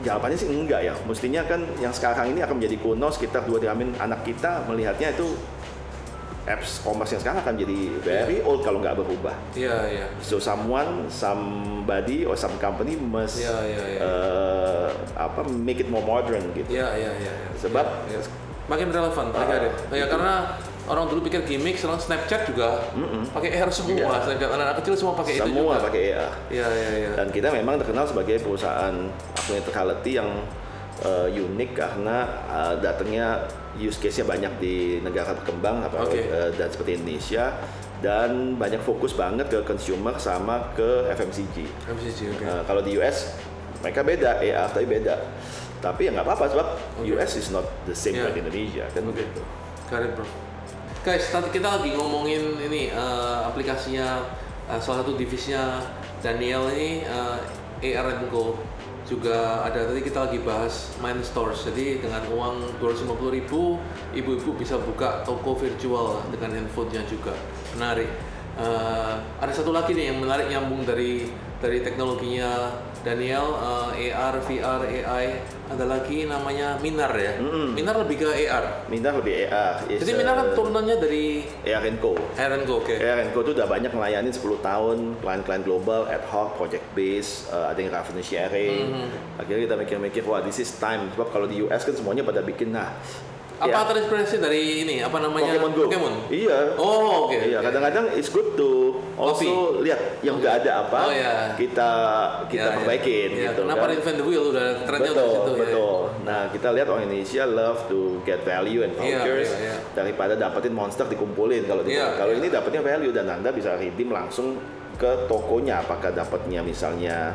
jawabannya sih enggak ya. Mestinya kan yang sekarang ini akan menjadi kuno sekitar dua tahun anak kita melihatnya itu apps commerce yang sekarang akan jadi very old kalau nggak berubah. Iya, iya. So someone, somebody or some company must Iya, iya, iya. eh, apa make it more modern gitu. Iya, iya, iya. iya. Sebab- Iya, iya. makin relevan, get it. Ya karena orang dulu pikir gimmick, sekarang Snapchat juga pakai AR semua. Iya. Snapchat anak-anak kecil semua pakai itu Semua juga. pakai AR. Iya, iya, iya. Dan kita memang terkenal sebagai perusahaan augmented reality yang eh, unik karena eh, datangnya use case-nya banyak di negara berkembang apa Oke. eh, dan seperti Indonesia dan banyak fokus banget ke consumer sama ke FMCG. MCG, oke. Eh, kalau di US mereka beda AR tapi beda. Tapi ya nggak apa-apa sebab Oke. US is not the same Yeah. like Indonesia kan gitu. Got it, bro. Guys, tadi kita lagi ngomongin ini eh, aplikasinya eh, salah satu divisinya Daniel ini eh, AR Go juga ada tadi kita lagi bahas Mind Stores. Jadi dengan uang 250.000 ribu, ibu-ibu bisa buka toko virtual dengan handphonenya juga. Menarik. Eh, ada satu lagi nih yang menarik nyambung dari dari teknologinya Daniel eh, AR, VR, AI. Ada lagi namanya Minar ya. Minar lebih ke AR. Minta lebih AR. is, Jadi Minar kan eh, turunannya dari AR Co. Aaron Go, oke. AR Co itu udah banyak melayani 10 tahun klien-klien global, ad hoc, project base, eh, ada yang revenue sharing. Mm-hmm. Akhirnya kita mikir-mikir, wah this is time. Sebab kalau di US kan semuanya pada bikin, nah Apa ya, terinspirasi dari ini? Apa namanya? Pokemon Go. Pokemon. Iya. Oh, oke. Iya, oke. kadang-kadang it's good to also lihat yang udah ada apa, Oh, iya. kita kita Ya, ya. perbaikin Ya, gitu Kenapa kan. reinvent the wheel udah trennya betul, udah situ ya. betul. Nah, kita lihat orang Indonesia love to get value and Iya, vouchers iya, iya. daripada dapetin monster dikumpulin kalau di Iya, kalau iya. ini dapatnya value dan Anda bisa redeem langsung ke tokonya apakah dapatnya misalnya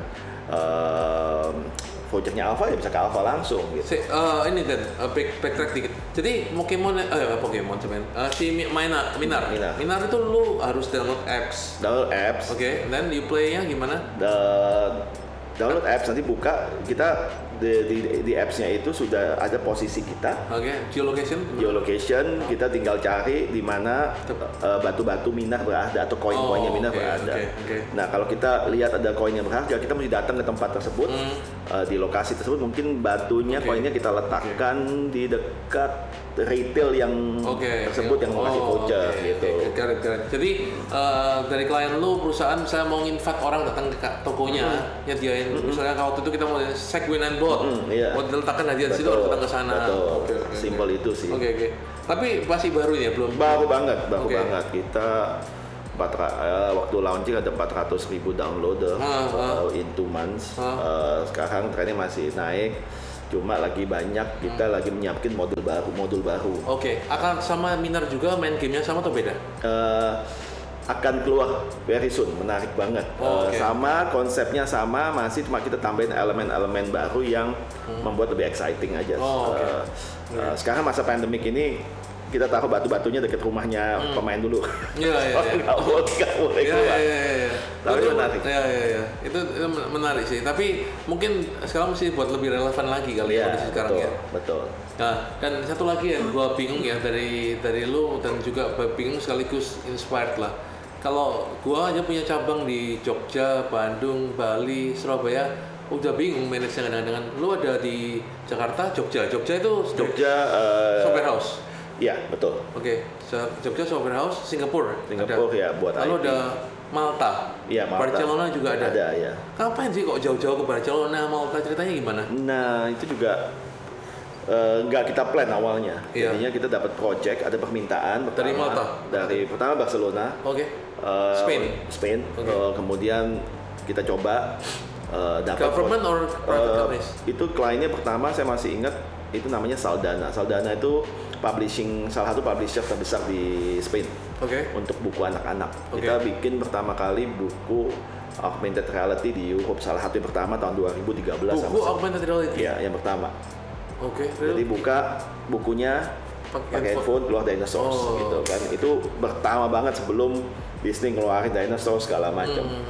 um, vouchernya Alpha ya bisa ke Alpha langsung gitu. Si, eh, ini kan eh, back, backtrack dikit. Jadi Pokemon eh Pokemon cuman eh, si Mi- Minar, Minar. Minar. Minar itu lu harus download apps. Download apps, Oke, dan you play-nya gimana? da- download apps nanti buka kita di, di, di appsnya itu sudah ada posisi kita Oke, geolocation. geolocation kita tinggal cari di mana uh, batu-batu minah berada atau koin-koinnya Oh, minah oke, berada. oke, oke. Nah kalau kita lihat ada koin yang berharga, kita mesti datang ke tempat tersebut, Hmm. uh, di lokasi tersebut mungkin batunya, Oke. koinnya kita letakkan di dekat retail yang Oke, tersebut yang mau Oh, voucher oke, gitu. it, got it. Jadi eh, dari klien lu perusahaan saya mau invite orang datang ke tokonya, nyediain misalnya kalau waktu itu kita mau segway and boat, Mm, iya. mau diletakkan hadiah di situ orang datang ke sana. oke, oke. Simpel itu sih. Oke oke. Tapi masih baru ya belum. Baru banget, baru Oke. banget. Kita 400, eh, waktu launching ada 400 ribu downloader Ah, ah. eh, in two months. Ah. Eh, sekarang trennya masih naik. Cuma lagi banyak kita Hmm. lagi menyiapkan modul baru, modul baru. Oke, akan sama Minar juga main gamenya sama atau beda? Eh, akan keluar very soon, menarik banget. Oh, Eh, oke. Sama konsepnya sama, masih cuma kita tambahin elemen-elemen baru yang membuat lebih exciting aja. Hmm. Oh, oke. Eh, eh, sekarang masa pandemik ini kita taruh batu-batunya deket rumahnya pemain dulu. Iya iya iya. nggak boleh, Iya keluar. iya iya. iya. Tapi Itu- menarik. Iya iya iya. Itu, itu menarik sih. Tapi mungkin sekarang mesti buat lebih relevan lagi kali ya kondisi sekarang betul, ya. betul. Nah, dan satu lagi yang gua bingung ya dari dari lu dan juga bingung sekaligus inspired lah. Kalau gua aja punya cabang di Jogja, Bandung, Bali, Surabaya, udah bingung manage-nya kadang-kadang. Lu ada di Jakarta, Jogja. Jogja itu Jogja, eh, software house. Iya, betul. Oke, So- Jogja software house, Singapura. Singapura ya buat Lalu IT. ada Malta. Iya, Malta. Barcelona juga ada. Ada ya. Ngapain sih kok jauh-jauh ke Barcelona, Malta? Ceritanya gimana? Nah, itu juga eh, nggak kita plan awalnya. Iya. Jadinya kita dapat project, ada permintaan Dari pertama, Malta? Dari pertama Barcelona, Oke. eh, Spain? Spain. Oke. Eh, kemudian kita coba eh, dapat Government or private Eh, companies? itu kliennya pertama saya masih ingat itu namanya Saldana. Saldana itu publishing salah satu publisher terbesar di Spain Oke. untuk buku anak-anak. Oke. Kita bikin pertama kali buku augmented reality di Europe salah satu yang pertama tahun 2013 sama Buku augmented reality. Iya, yang pertama. Oke. Jadi buka bukunya Pakai pakai handphone keluar dinosaurs Oh. gitu kan. Itu pertama banget sebelum Disney ngeluarin dinosaurs segala macam. Hmm,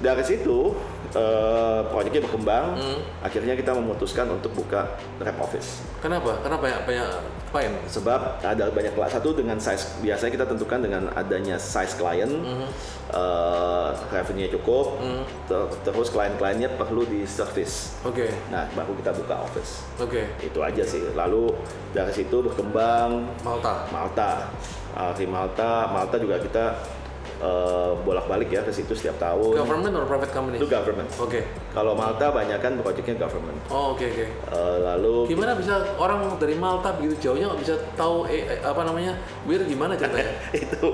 Dari situ eh, proyeknya berkembang. Hmm. Akhirnya kita memutuskan untuk buka rep office. Kenapa? Kenapa banyak banyak klien? Sebab ada banyak klien satu dengan size biasanya kita tentukan dengan adanya size klien, Hmm. eh, revenue cukup, ter- terus klien-kliennya perlu di service. Oke. Nah baru kita buka office. Oke. Itu aja sih. Lalu dari situ berkembang Malta. Malta. Ah, di Malta, Malta juga kita eh, bolak-balik ya ke situ setiap tahun. Government or private company? Itu government. Oke. Kalau Malta banyak kan proyeknya government. Oh, oke oke. Eh, lalu Gimana bisa orang dari Malta begitu jauhnya nggak bisa tahu eh, eh, apa namanya wir gimana ceritanya? itu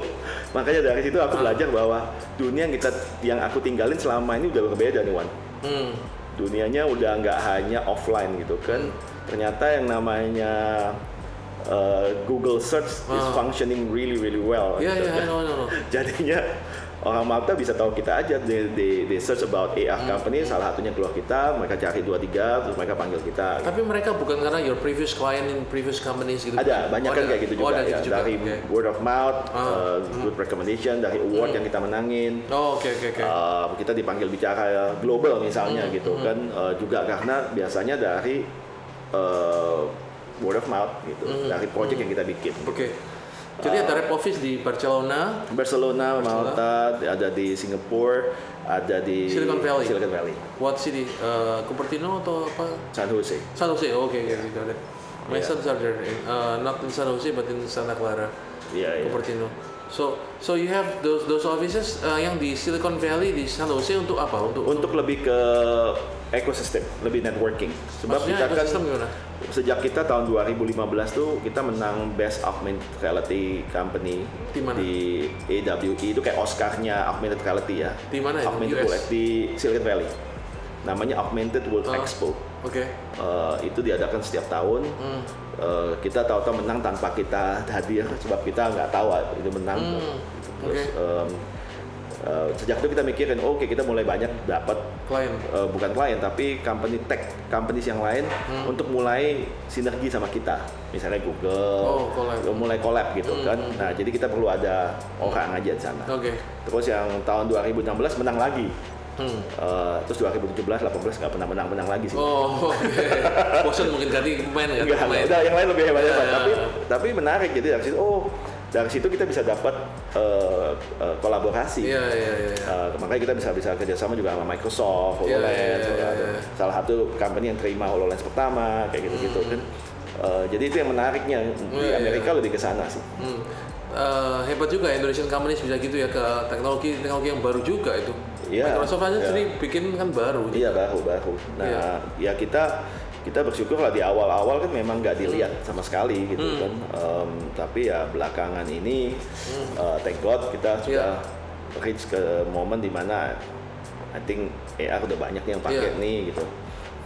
makanya dari situ aku belajar bahwa dunia yang kita yang aku tinggalin selama ini udah berbeda nih Wan. Hmm. Dunianya udah nggak hanya offline gitu kan. Ternyata yang namanya uh, Google search is Ah. functioning really really well. Iya gitu kan. I know, I know. Jadinya orang Malta bisa tahu kita aja they, they, they search about AR Hmm. company salah satunya keluar kita mereka cari dua tiga terus mereka panggil kita Tapi mereka bukan karena your previous client in previous companies gitu. ada banyak Oh, kan ada. kayak gitu Oh, juga ada ya gitu juga. dari Oke. word of mouth Ah. uh, good recommendation dari award yang kita menangin Oh, oke oke oke. Uh, kita dipanggil bicara global misalnya Hmm, gitu kan Uh, juga karena biasanya dari uh, word of mouth gitu Hmm, dari project yang kita bikin Oke. Jadi ada rep office di Barcelona, Barcelona, Barcelona. Malta ada di Singapore ada di Silicon Valley. Silicon Valley what city? Uh, Cupertino atau apa? San Jose San Jose. Oh, Oke oke oke. got it. My Yeah. sons are there. Uh, not in San Jose but in Santa Clara, iya iya Cupertino. So so you have those those offices uh, yang di Silicon Valley di San Jose untuk apa? Untuk untuk lebih ke ekosistem lebih networking sebab maksudnya kita kan gimana? sejak kita tahun 2015 tuh kita menang Best Augmented Reality Company Di mana? di AWE itu kayak Oscar-nya Augmented Reality ya. Di mana ya? Augmented US? World di Silicon Valley. Namanya Augmented World Ah. Expo. Oke. Eh, itu diadakan setiap tahun. Hmm. Eh, kita tahu-tahu menang tanpa kita hadir sebab kita nggak tahu itu menang. Hmm, Terus oke. em, eh, sejak itu kita mikirin, oke kita mulai banyak dapat Klien. eh, bukan klien tapi company tech companies yang lain Hmm. untuk mulai sinergi sama kita misalnya Google Oh, collab. eh, mulai collab gitu Hmm, kan nah jadi kita perlu ada orang aja di sana Oke. terus yang tahun 2016 menang lagi Hmm. Eh, terus 2017 18 nggak pernah menang menang lagi sih Oh, oke. Bosan mungkin ganti pemain ganti Enggak, pemain. udah yang lain lebih hebat hebat Ya, tapi ya. tapi menarik jadi dari situ oh dari situ kita bisa dapat eh, eh, kolaborasi Iya iya iya. iya. Uh, makanya kita bisa bisa kerjasama juga sama Microsoft, Iya, HoloLens, iya, iya, ada iya. salah satu company yang terima HoloLens pertama kayak gitu-gitu kan. Uh, jadi itu yang menariknya di Hmm. Iya. Amerika lebih ke sana sih. Hmm. Eh, hebat juga Indonesian companies bisa gitu ya ke teknologi teknologi yang baru juga itu. Iya, Microsoft aja iya. sendiri bikin kan baru. Iya baru baru. Nah Iya. ya kita kita bersyukur lah di awal-awal kan memang nggak dilihat sama sekali gitu Hmm. kan. Um, tapi ya belakangan ini uh, thank God kita sudah Iya. reach ke momen di mana I think AR udah banyak yang pakai Iya. nih gitu.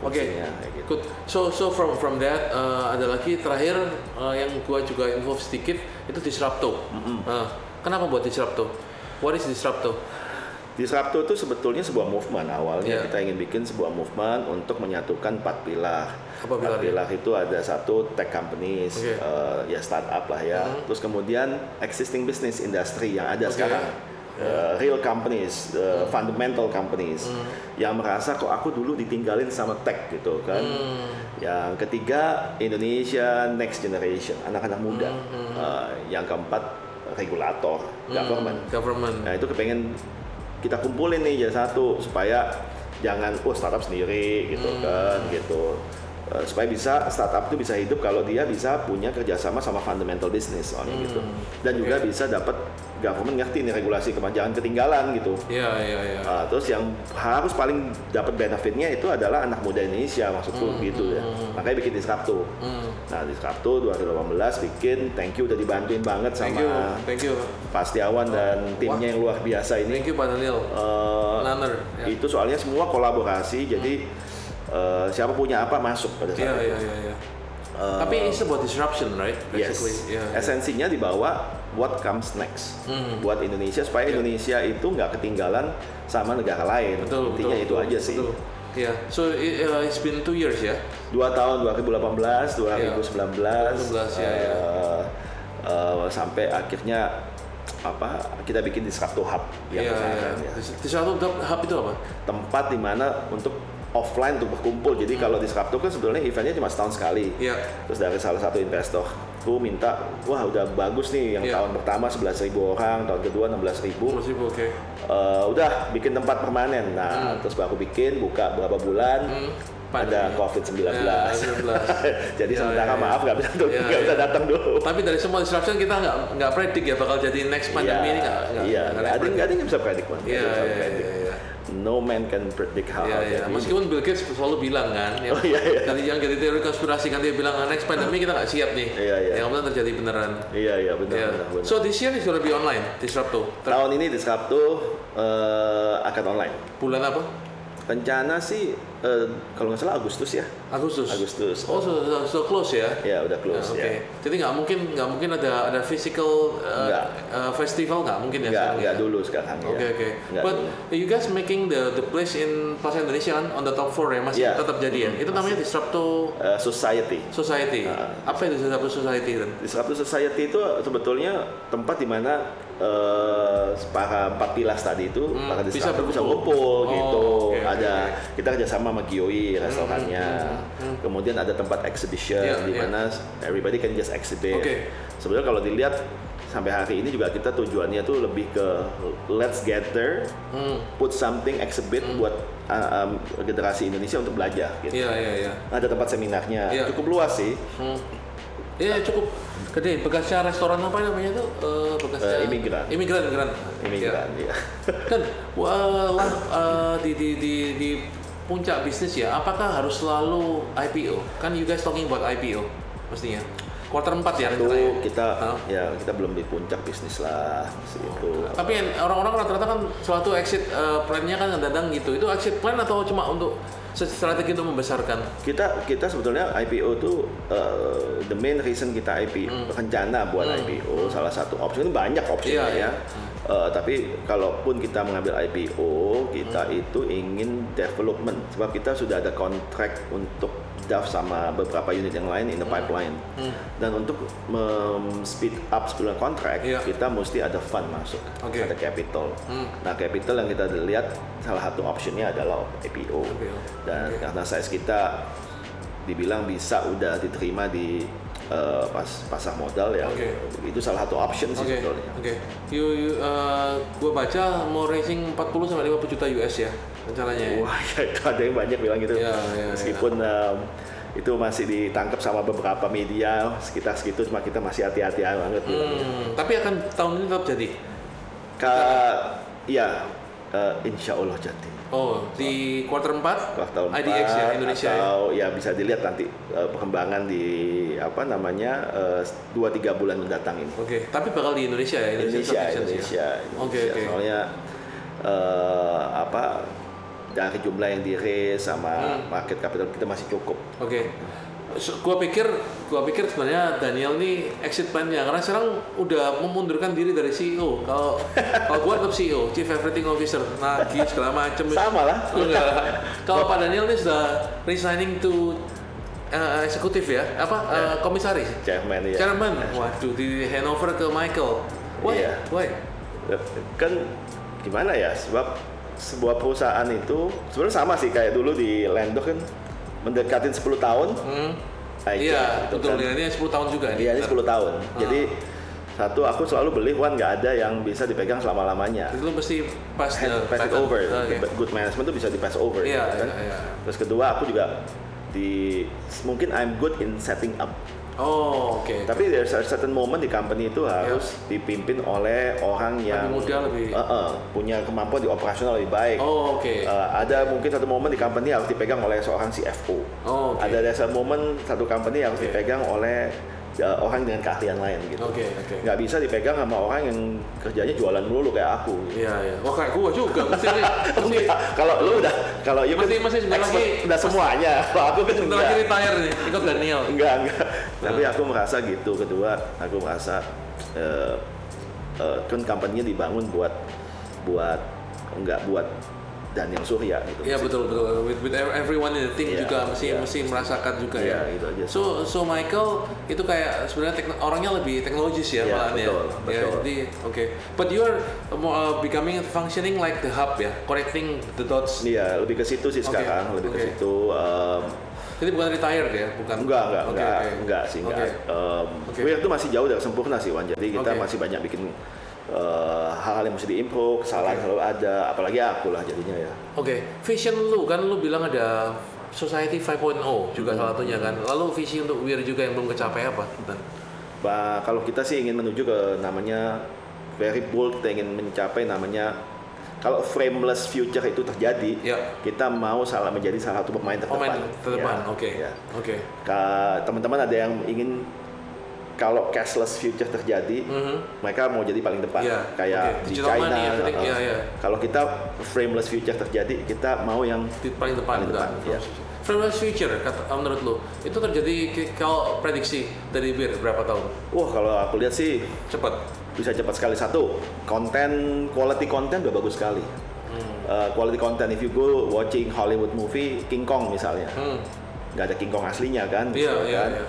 Oke, kayak gitu. good. So so from from that eh, ada lagi terakhir eh, yang gua juga involve sedikit itu disrupto. Nah, kenapa buat disrupto? What is disrupto? Disrupto itu sebetulnya sebuah movement awalnya Iya. kita ingin bikin sebuah movement untuk menyatukan empat pilar. Apa Empat pilar itu ada satu tech companies, Oke. eh, ya startup lah ya. Mhm. Terus kemudian existing business industry yang ada Oke. sekarang, Eh, real companies, eh, fundamental companies Mhm. yang merasa kok aku dulu ditinggalin sama tech gitu kan. Hmm. Yang ketiga Indonesia next generation, anak-anak muda. Mhm. Eh, yang keempat regulator, government. Hmm, Government. Nah itu kepengen kita kumpulin nih jadi satu supaya jangan oh startup sendiri gitu Hmm. kan gitu Eh, supaya bisa startup itu bisa hidup kalau dia bisa punya kerjasama sama fundamental business soalnya Hmm. gitu dan juga Oke. bisa dapat government ngerti nih regulasi kepanjangan ketinggalan gitu Iya iya iya. Ah, terus yang harus paling dapat benefitnya itu adalah anak muda Indonesia maksudku gitu ya makanya bikin Disrupto Hmm. nah Disrupto 2018 bikin thank you udah dibantuin banget Thank you, sama thank you, Pak Setiawan dan timnya yang luar biasa ini thank you Pak Daniel. Eh, Nanner. Ya. itu soalnya semua kolaborasi jadi eh, siapa punya apa masuk pada saat Iya itu. iya iya. iya. Eh, Tapi it's about disruption, right? yes. Basically. Iya, iya. esensinya dibawa what comes next Hmm. buat Indonesia supaya Indonesia itu nggak ketinggalan sama negara lain. Betul, Intinya betul, itu betul, aja sih. betul. Ya, so it, uh, it's been two years ya. Dua tahun 2018, 2019, 2019, ya, ya. eh, eh, sampai akhirnya apa kita bikin di Disrupto Hub yang kemarin, iya. ya. Di di satu hub itu apa? tempat di mana untuk offline untuk berkumpul. Jadi kalau di Disrupto kan sebetulnya eventnya cuma setahun sekali. Iya. Terus dari salah satu investor tuh minta, wah udah bagus nih yang Iya. tahun pertama 11.000 orang, tahun kedua 16.000. Terus ibu oke. Eh, udah bikin tempat permanen. Nah, terus baru bikin, buka berapa bulan, Hmm, ada pandemi. COVID-19. Ya, 19. Jadi Ya, sementara ya, ya. maaf nggak bisa Ya, ya. bisa datang dulu. Tapi dari semua disruption kita nggak nggak predik ya bakal jadi next pandemi Iya, ini nggak Iya, nggak ada predik. nggak ada yang bisa predik man. Nggak Iya, ada yang bisa No man can predict how. Iya, iya. jadi- Meskipun Bill Gates selalu bilang kan, yang, Oh, iya, iya. dari yang jadi teori konspirasi kan dia bilang "Ah, next pandemi kita nggak siap nih. Iya, iya. Yang kemudian terjadi beneran. Iya, iya benar, Iya. benar, benar. So this year is gonna be online, Disrupto. Ter- Tahun ini di Sabtu eh, akan online. bulan apa? Rencana sih eh, kalau nggak salah Agustus ya. Agustus. Agustus. Oh, so, so, so close ya? Ya udah close Oke. ya. Jadi nggak mungkin nggak mungkin ada ada physical uh, Nggak. uh, festival nggak mungkin ya? Nggak nggak ya? dulu sekarang Oke ya. oke. Nggak But dulu. you guys making the the place in Plaza Indonesia kan on the top floor ya masih Iya. tetap jadi ya? Itu namanya Disrupto Eh, society. Society. Ah. Apa itu Disrupto Society kan? Disruptive Society itu sebetulnya tempat di mana eh, para empat pilas tadi itu Hmm, para bisa berkumpul. ngumpul Oh, gitu. oke, ada oke. kita kerjasama sama Gioi restorannya. hmm, Kemudian ada tempat exhibition Iya, di iya. mana everybody can just exhibit. Oke. Sebenarnya kalau dilihat sampai hari ini juga kita tujuannya tuh lebih ke let's gather, Hmm. put something exhibit buat uh, um, generasi Indonesia untuk belajar gitu. Iya iya iya. Ada tempat seminarnya, Iya. cukup luas sih. Hmm. Iya cukup gede. Bekasnya restoran apa namanya tuh? Eh, bekasnya Eh, imigran. Imigran imigran. Imigran, Iya. ya. kan wah, lah, eh, di, di di di puncak bisnis ya apakah harus selalu IPO kan you guys talking about IPO mestinya quarter 4 ya Itu rencananya kita Hah? ya kita belum di puncak bisnis lah itu. tapi orang-orang rata-rata kan suatu exit eh, plan-nya kan kadang gitu itu exit plan atau cuma untuk strategi untuk membesarkan Kita kita sebetulnya IPO tuh uh, the main reason kita IPO rencana buat IPO salah satu opsi ini banyak opsinya Hmm. Iya, ya. iya. Uh, tapi kalaupun kita mengambil IPO, kita Hmm. itu ingin development sebab kita sudah ada kontrak untuk draft sama beberapa unit yang lain in the pipeline. Hmm. Dan untuk mem- speed up sebelum kontrak, Iya. kita mesti ada fund masuk, Oke. ada capital. Hmm. Nah, capital yang kita lihat salah satu optionnya adalah IPO. IPO. Dan Oke. karena size kita dibilang bisa udah diterima di eh, pas pasar modal ya, Oke. itu salah satu option sih Oke, sebetulnya. oke. You, you uh, gue baca mau raising 40 sampai 50 juta US ya rencananya. ya? Wah, ya, itu ada yang banyak bilang gitu. Iya, iya, Meskipun em, itu masih ditangkap sama beberapa media sekitar segitu, cuma kita masih hati-hati banget. Hmm, tapi akan tahun ini tetap jadi. Ka, ya, eh, insya Allah jadi. Oh, di quarter 4 kuartal 4 IDX ya Indonesia. ya? atau ya bisa dilihat nanti eh, perkembangan di apa namanya eh, dua tiga bulan mendatang ini. Oke, tapi bakal di Indonesia ya Indonesia, Submissions ya? Indonesia, Oke, Indonesia. oke. Soalnya eh, apa dari jumlah yang di raise sama Hmm. market capital kita masih cukup. Oke. So, gua pikir gua pikir sebenarnya Daniel nih exit plan-nya karena sekarang udah memundurkan diri dari CEO. Kalau kalau gua tetap CEO, Chief Everything Officer, nagih segala macem. Sama lah. Enggak. Kalau Pak Daniel ini sudah resigning to uh, eksekutif ya, apa uh, komisaris, Chairman ya. chairman. Waduh, di handover ke Michael. Why? Iya. Why? Kan gimana ya? Sebab sebuah perusahaan itu sebenarnya sama sih kayak dulu di Lendok kan mendekatin 10 tahun. Hmm. Nah, itu, Iya, itu betul. kan. Ini 10 tahun juga. Iya, ini 10 tahun. Ah. Jadi satu aku selalu believe one nggak ada yang bisa dipegang selama lamanya. Itu mesti pas Hand, the pass it over. Ah, iya. Good management tuh bisa di pass over. Iya, gitu kan. iya, iya. Terus kedua aku juga di mungkin I'm good in setting up. Oh, oke. Tapi there's a certain moment di company itu harus dipimpin oleh orang yang muda, lebih- Eh, eh, punya kemampuan di operasional lebih baik. Oh, oke. Eh, ada mungkin satu momen di company harus dipegang oleh seorang CFO. Oh, oke. Ada satu momen satu company harus Oke. dipegang oleh eh, orang dengan keahlian lain gitu. Oke, oke. Nggak bisa dipegang sama orang yang kerjanya jualan melulu kayak aku. gitu. Iya, iya. Wah, kayak gua juga. Mesti nih, mesti Kalau lu udah kalau you Masih- masih sebentar lagi- udah semuanya. Kalau aku kan sebentar lagi enggak. retire nih, ikut Daniel. Enggak, enggak. Tapi aku merasa gitu. Kedua, aku merasa eh, eh, kan company-nya dibangun buat buat nggak buat Daniel Surya gitu. Iya betul betul. With, with everyone in the team Iya, juga mesti iya. mesti merasakan juga Iya, ya. gitu aja. So so Michael itu kayak sebenarnya tekno- orangnya lebih teknologis ya Iya, malahan betul, ya. Ya, betul. jadi oke. But you are more, uh, becoming functioning like the hub ya, connecting the dots. Iya, lebih ke situ sih sekarang, lebih oke. ke situ. em, Jadi bukan retired ya, bukan. enggak, enggak, Oke, enggak, oke. enggak sih, enggak. Em, Oke. Weir itu masih jauh dari sempurna sih, Wan. Jadi kita Oke. masih banyak bikin eh, hal-hal yang mesti diimprove, kesalahan Oke. selalu ada, apalagi aku lah jadinya ya. Oke, vision lu kan lu bilang ada Society 5.0 juga Hmm. salah satunya kan. Lalu visi untuk Wir juga yang belum kecapai apa? Bah, kalau kita sih ingin menuju ke namanya very bold, kita ingin mencapai namanya kalau frameless future itu terjadi, ya, kita mau salah menjadi salah satu pemain terdepan. pemain terdepan. Ya, Oke. ya. Oke. Ka- Teman-teman ada yang ingin kalau cashless future terjadi, Mhm. mereka mau jadi paling depan. Iya, Kayak oke. di Digital China. money, everything, uh, iya, iya. Kalau kita frameless future terjadi, kita mau yang di paling depan Paling depan, iya. Frameless future kata menurut lu itu terjadi kalau prediksi dari Bir berapa tahun? wah kalau aku lihat sih Cepat. bisa cepat sekali satu konten quality konten udah bagus sekali Hmm. Uh, quality content if you go watching Hollywood movie King Kong misalnya Hmm. nggak ada King Kong aslinya kan Iya, gitu iya, kan. iya.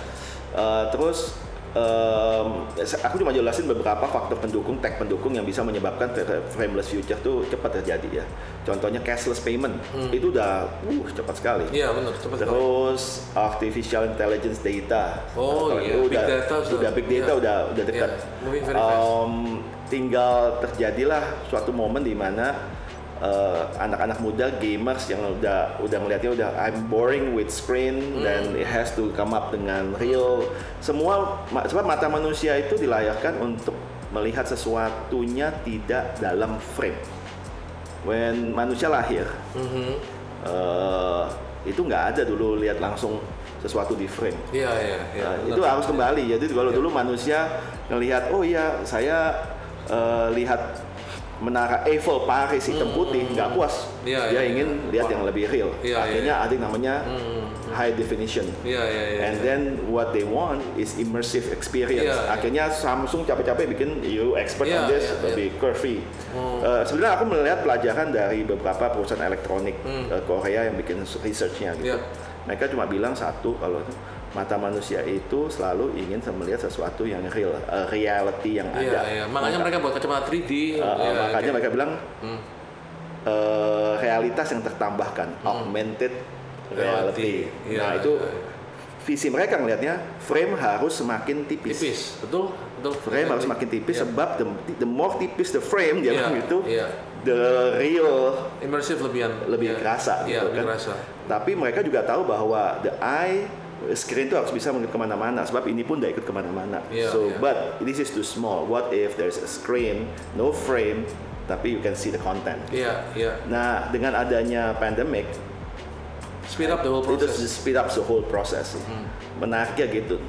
Uh, terus um, aku cuma jelasin beberapa faktor pendukung tag pendukung yang bisa menyebabkan frameless future tuh cepat terjadi ya contohnya cashless payment itu udah uh cepat sekali Hmm. Iya benar cepat sekali. Terus artificial intelligence data. Oh, Kalau iya, big udah, data sudah- udah big data iya. udah udah dekat. Iya, fast. Um, tinggal terjadilah suatu momen di mana uh, anak-anak muda gamers yang udah udah ngelihatnya udah I'm boring with screen Hmm. dan it has to come up dengan real semua sebab mata manusia itu dilayakkan untuk melihat sesuatunya tidak dalam frame. When manusia lahir, Mhm. eh, itu nggak ada dulu lihat langsung sesuatu di frame. Iya iya iya. Nah, itu harus kembali. Jadi kalau Iya. dulu manusia ngelihat, oh iya saya eh, lihat menara Eiffel Paris hitam putih nggak puas. Hmm. Iya, Dia iya, ingin iya. lihat Wah. yang lebih real. Iya, Akhirnya iya. ada yang namanya Hmm. high definition. Iya iya iya. And then what they want is immersive experience. Akhirnya Samsung capek-capek bikin you expert Iya, on this lebih curvy. Oh. Eh, sebenarnya aku melihat pelajaran dari beberapa perusahaan elektronik Hmm. eh, Korea yang bikin researchnya gitu. Iya. Mereka cuma bilang satu kalau mata manusia itu selalu ingin melihat sesuatu yang real, eh, reality yang Iya ada. iya. Makanya Maka- mereka buat kacamata 3D. eh, ya, eh, makanya kayak- mereka bilang Hmm. eh, realitas yang tertambahkan, augmented reality. Iya, nah itu iya, iya. visi mereka ngelihatnya frame harus semakin tipis. tipis, betul betul. Frame harus semakin tipis Iya. sebab the, the more tipis the frame dia Iya, bilang itu Iya. the real Immersive lebihan. lebih Iya. kerasa Iya gitu lebih kan. kerasa. Tapi mereka juga tahu bahwa the eye screen itu harus bisa mengikut ke mana-mana sebab ini pun tidak ikut ke mana-mana. Iya, so iya. but this is too small. What if there's a screen, no frame, tapi you can see the content. Iya iya. Nah dengan adanya pandemic Speed up the whole itu process. speed up the whole process. Hmm. Menariknya gitu.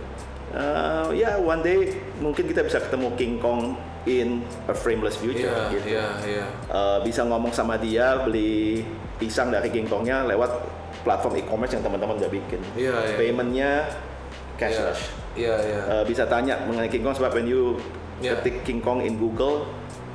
Uh, ya one day mungkin kita bisa ketemu King Kong in a frameless future Iya gitu. iya iya. Uh, bisa ngomong sama dia beli pisang dari King Kongnya lewat platform e-commerce yang teman-teman udah bikin. Iya, iya. Paymentnya cashless. Iya iya. Uh, bisa tanya mengenai King Kong sebab when you Iya. ketik King Kong in Google,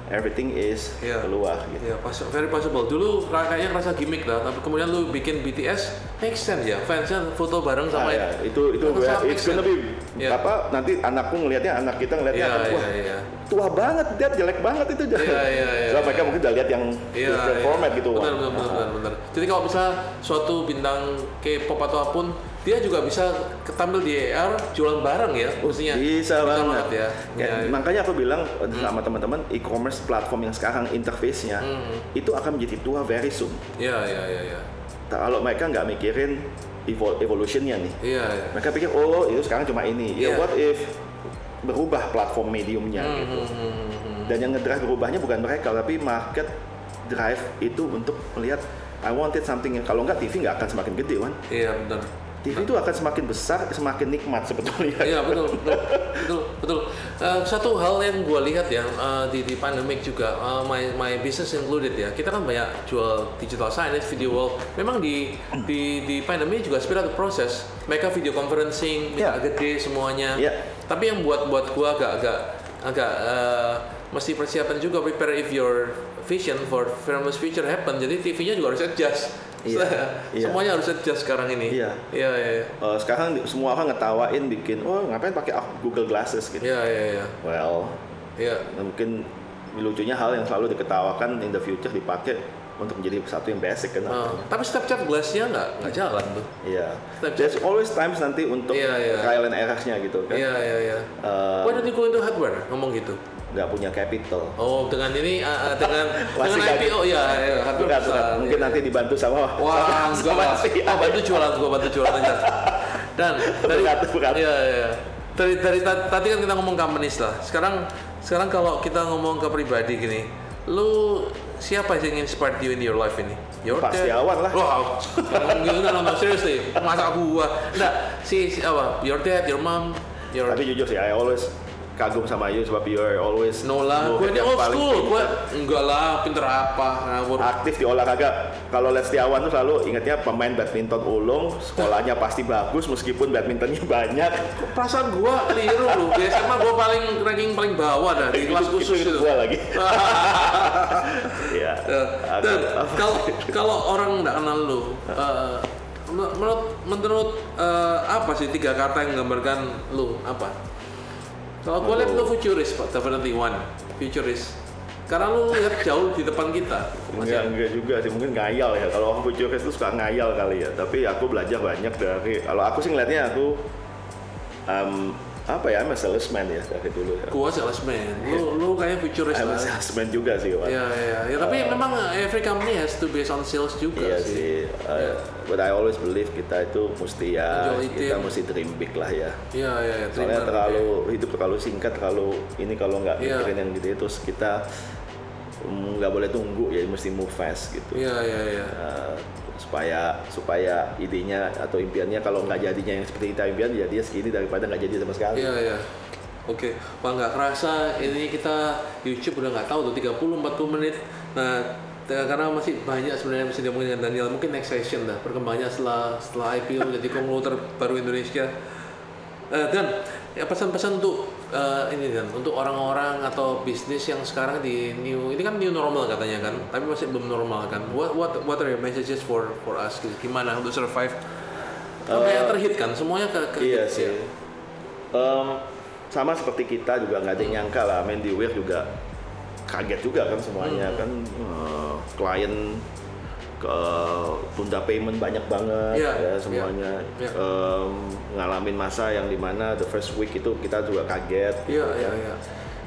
everything is Iya. keluar gitu. Pas- very possible. Dulu kayaknya kerasa gimmick lah, tapi kemudian lu bikin BTS, make sense ya. Fansnya foto bareng sama Nah, ya, itu itu Sangat it's gonna be Iya. apa nanti anakku ngelihatnya anak kita ngelihatnya akan, iya, wah iya. tua banget dia jelek banget itu Iya, iya, iya, so, mereka iya. mungkin udah lihat yang Iya, different iya. format gitu benar, benar, benar, benar. Jadi kalau bisa suatu bintang K-pop atau apa pun, dia juga bisa ketampil di AR jualan bareng ya, mestinya. bisa, banget ya. Ya, Iya, iya. makanya aku bilang eh, sama teman-teman e-commerce platform yang sekarang interface-nya Hmm. itu akan menjadi tua very soon Iya, iya, iya, iya. kalau mereka nggak mikirin evol- evolutionnya nih Iya, iya. mereka pikir oh itu sekarang cuma ini ya what if berubah platform mediumnya Hmm, gitu hmm, hmm, hmm, hmm. dan yang ngedrive berubahnya bukan mereka tapi market drive itu untuk melihat I wanted something yang kalau nggak TV nggak akan semakin gede kan Iya, benar. TV itu akan semakin besar semakin nikmat sebetulnya Iya betul betul betul betul. Eh, satu hal yang gue lihat ya eh, di di pandemic juga eh, my my business included ya kita kan banyak jual digital signage, video wall. Memang di di di pandemi juga the process. Mereka video conferencing, minta gede semuanya. Iya. Tapi yang buat buat gue agak agak agak eh, mesti persiapan juga prepare if your vision for famous future happen. Jadi TV-nya juga harus adjust. Iya, iya. Semuanya harus adjust sekarang ini. Iya. Iya, iya. iya. Eh, sekarang semua orang ngetawain bikin, oh ngapain pakai Google Glasses gitu. Iya, iya, iya. Well, Iya. mungkin lucunya hal yang selalu diketawakan in the future dipakai untuk menjadi satu yang basic kan. Oh, tapi Snapchat glass-nya nggak nggak jalan tuh. Iya. Snapchat. There's always times nanti untuk Iya, iya. trial and error-nya gitu kan. Iya, iya, iya. Eh, Why don't you go into hardware? Ngomong gitu. Nggak punya capital. Oh, dengan ini uh, dengan dengan kan? IPO ya, ya Bukan, bukan. besar, Mungkin ya. nanti dibantu sama Wah, sama, enggak sama si Oh, bantu jualan, gua bantu jualan aja. Dan dari Bukan, bukan. Iya, iya. Dari dari ta- tadi kan kita ngomong companies lah. Sekarang sekarang kalau kita ngomong ke pribadi gini, lu siapa yang inspired you in your life ini? Your Pak dad? Setiawan lah. Wah, enggak, no, no, seriously. Masa gua? Enggak, si, si apa? Your dad, your mom, your Tapi jujur sih, I always kagum sama you sebab you are always No lah, gue ini old school, gue enggak lah, pinter apa, ngawur. aktif di olahraga. Kalau Les Setiawan tuh selalu ingatnya pemain badminton ulung, sekolahnya pasti bagus meskipun badmintonnya banyak. Perasaan gue keliru loh, di SMA gue paling ranking paling bawah dah di kelas khusus itu, itu. gua lagi. Ya, kalau kalau orang nggak kenal lu, eh, men- menurut menurut eh, apa sih tiga kata yang menggambarkan lu apa? Kalau gue lihat lu futurist, Pak, definitely one, futurist. Karena lu lihat jauh di depan kita. Enggak, enggak juga sih, mungkin ngayal ya. Kalau orang futurist itu suka ngayal kali ya. Tapi aku belajar banyak dari, kalau aku sih ngeliatnya aku, um, apa ya, I'm a salesman ya dari dulu ya. Gua salesman, lu lu kayak futurist I'm a lah. salesman juga sih, Wan. Iya iya, ya, tapi memang every company has to based on sales juga Iya sih. sih, uh, but I always believe kita itu mesti ya, kita mesti dream big lah ya. Iya iya, iya, Soalnya terlalu hidup terlalu singkat, terlalu ini kalau nggak Iya. mikirin yang gitu terus kita mm, nggak boleh tunggu ya, mesti move fast gitu. Iya iya iya. Uh, supaya supaya idenya atau impiannya kalau nggak jadinya yang seperti kita impian ya dia segini daripada nggak jadi sama sekali. Iya iya. Oke, wah nggak kerasa ini kita YouTube udah nggak tahu tuh 30-40 menit. Nah, karena masih banyak sebenarnya bisa diomongin dengan Daniel. Mungkin next session dah perkembangannya setelah setelah IPO jadi konglomerat baru Indonesia. Eh, dan ya pesan-pesan untuk eh, ini dan untuk orang-orang atau bisnis yang sekarang di new ini kan new normal katanya kan, tapi masih belum normal kan. What what what are your messages for for us? Gimana untuk survive? Sampai yang terhit kan, semuanya ke, ke Iya sih. ya. Em, sama seperti kita juga nggak ada yang nyangka lah, Mandy Weir juga kaget juga kan semuanya Hmm. kan eh, klien ke tunda payment banyak banget Iya, ya iya, semuanya iya. Em, ngalamin masa yang di mana the first week itu kita juga kaget gitu iya, kan. iya.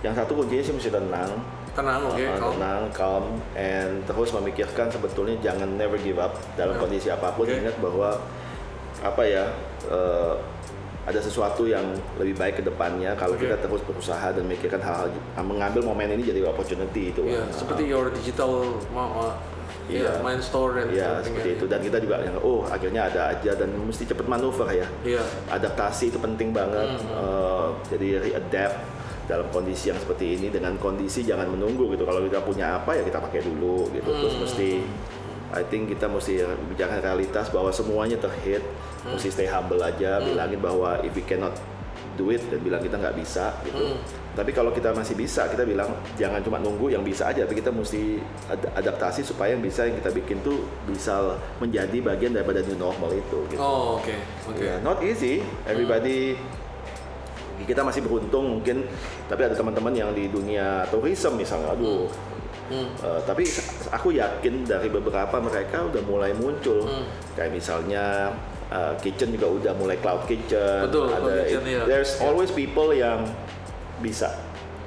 yang satu kuncinya sih mesti tenang Tenang, oke. Uh, calm. tenang, calm, and terus memikirkan sebetulnya jangan never give up dalam Ya. kondisi apa pun. Oke. Ingat bahwa apa ya, uh, ada sesuatu yang lebih baik ke depannya kalau Oke. kita terus berusaha dan memikirkan hal-hal, mengambil momen ini jadi opportunity itu. Uh, seperti your digital Iya. iya, main store dan Iya, something seperti ya. itu. Dan kita juga yang, oh akhirnya ada aja dan mesti cepat manuver ya. Iya. Adaptasi itu penting banget. Hmm. Uh, jadi readapt dalam kondisi yang seperti ini dengan kondisi jangan menunggu gitu. Kalau kita punya apa ya kita pakai dulu gitu. Terus Hmm. mesti I think kita mesti bicara realitas bahwa semuanya terhit. Hmm. Mesti stay humble aja, bilangin bahwa if we cannot do it dan bilang kita nggak bisa gitu. Hmm. Tapi kalau kita masih bisa, kita bilang jangan cuma nunggu yang bisa aja, tapi kita mesti ad- adaptasi supaya yang bisa yang kita bikin tuh bisa menjadi bagian daripada new normal itu. Gitu. Oh, oke. Oke. Ya, not easy. Everybody kita masih beruntung mungkin, tapi ada teman-teman yang di dunia tourism misalnya, aduh. Hmm. eh, tapi aku yakin dari beberapa mereka udah mulai muncul, Hmm. kayak misalnya eh, kitchen juga udah mulai cloud kitchen. Betul, ada kitchen, iya. there's Iya. always people yang bisa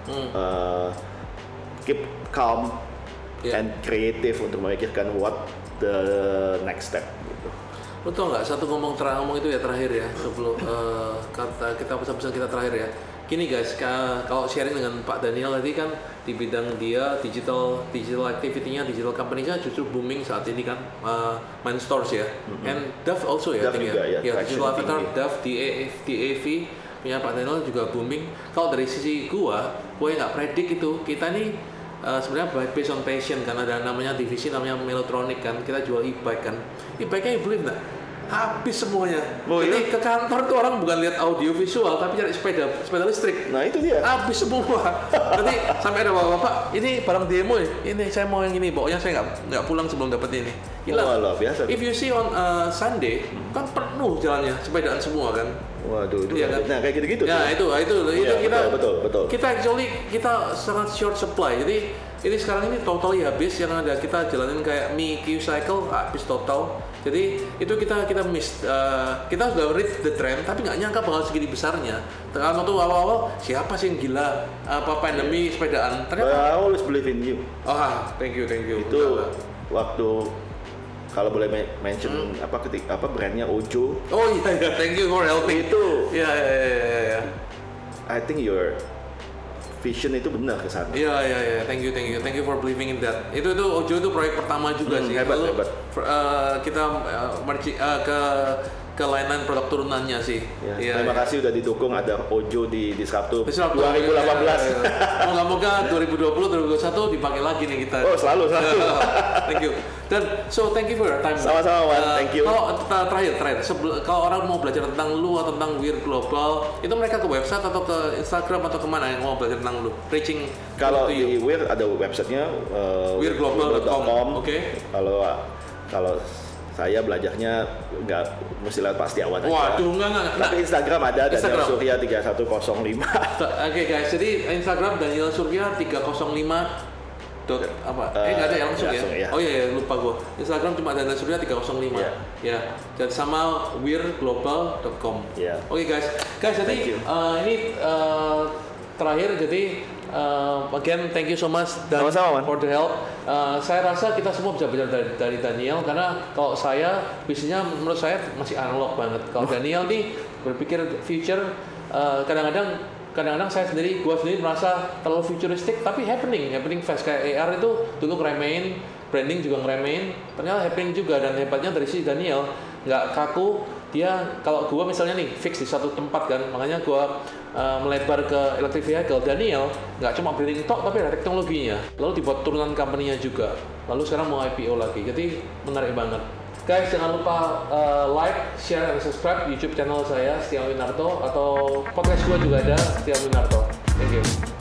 Hmm. eh, keep calm Iya. and creative untuk memikirkan what the next step gitu. Lu tau nggak satu ngomong terakhir ngomong itu ya terakhir ya sebelum eh, kata kita pesan-pesan kita terakhir ya. Gini guys, ka- kalau sharing dengan Pak Daniel tadi kan di bidang dia digital digital activity-nya digital company-nya justru booming saat ini kan uh, main stores ya. And Dove also ya, think juga, ya. ya, traction digital avatar DAF, DAV punya Pak Daniel juga booming. Kalau dari sisi gua, gua nggak predik itu kita nih Uh, sebenarnya based on passion kan ada namanya divisi namanya Melotronic kan kita jual e-bike kan e-bike nya you believe nggak habis semuanya. Oh, Jadi iya? ke kantor tuh orang bukan lihat audio visual tapi cari sepeda sepeda listrik. Nah itu dia. Habis semua. Nanti sampai ada bapak-bapak, ini barang demo ya. Ini saya mau yang ini, pokoknya saya nggak nggak pulang sebelum dapat ini. Hilang. Wah, luar biasa. If you see on uh, Sunday kan penuh jalannya sepedaan semua kan. Waduh, itu Iya kan? nah kayak gitu-gitu. Ya tuh. itu itu itu Iya, kita betul, betul, betul. kita actually kita sangat short supply. Jadi ini sekarang ini totally habis yang ada kita jalanin kayak Mi Q Cycle habis total. Jadi itu kita kita miss uh, kita sudah read the trend tapi nggak nyangka bakal segini besarnya. Kalau tuh awal-awal siapa sih yang gila apa pandemi sepedaan? But Ternyata I always believe in you. ah thank you thank you. Itu Udah lah. waktu kalau boleh men- mention Hmm. apa ketik apa brandnya Ojo. Oh iya iya thank you for helping. Itu Iya iya iya iya. iya. I think your vision itu benar ke sana. Iya iya iya, thank you thank you thank you for believing in that. Itu itu Ojo itu proyek pertama juga Hmm, sih. hebat, Lalu, hebat. eh, kita uh, merci- eh, ke kelainan produk turunannya sih. Ya, Iya, terima iya. kasih udah didukung ada Ojo di Disruptor Disruptor, 2018. iya, iya, iya. Moga-moga 2020 2021 dipakai lagi nih kita. Oh, selalu selalu. thank you. Dan so thank you for your time. Sama-sama, Wan. Uh, Thank you. Kalau uh, terakhir terakhir kalau orang mau belajar tentang lu atau tentang Weir Global, itu mereka ke website atau ke Instagram atau ke mana yang mau belajar tentang lu? Reaching Kalau di Weir ada websitenya uh, weirglobal.com. Oke. Kalau kalau saya belajarnya nggak mesti lewat Pak Setiawan aja. Waduh, enggak enggak. enggak. Tapi Instagram ada Daniel Instagram. Surya 3105. Oke guys, jadi Instagram Daniel Surya 305 dot apa? eh Eh, nggak ada ya langsung ya? langsung, ya. Oh iya, iya lupa gua. Instagram cuma Daniel Surya 305. Iya. Ya. Dan sama weirglobal.com. Iya. Oke guys, guys Thank jadi eh, ini eh, terakhir jadi eh, again thank you so much dan Sama-sama, Man. for the help. Eh, saya rasa kita semua bisa belajar dari, dari Daniel karena kalau saya bisnisnya menurut saya masih analog banget. Kalau Daniel nih berpikir future eh, kadang-kadang kadang-kadang saya sendiri gua sendiri merasa terlalu futuristik tapi happening happening fast kayak AR itu dulu ngeremehin branding juga ngeremehin ternyata happening juga dan hebatnya dari si Daniel nggak kaku dia kalau gua misalnya nih fix di satu tempat kan makanya gua uh, melebar ke electric vehicle. Daniel nggak cuma branding tok tapi ada teknologinya. Lalu dibuat turunan company-nya juga. Lalu sekarang mau IPO lagi. Jadi menarik banget. Guys jangan lupa uh, like share dan subscribe YouTube channel saya Setia Winarto atau podcast gua juga ada Setia Winarto. Thank you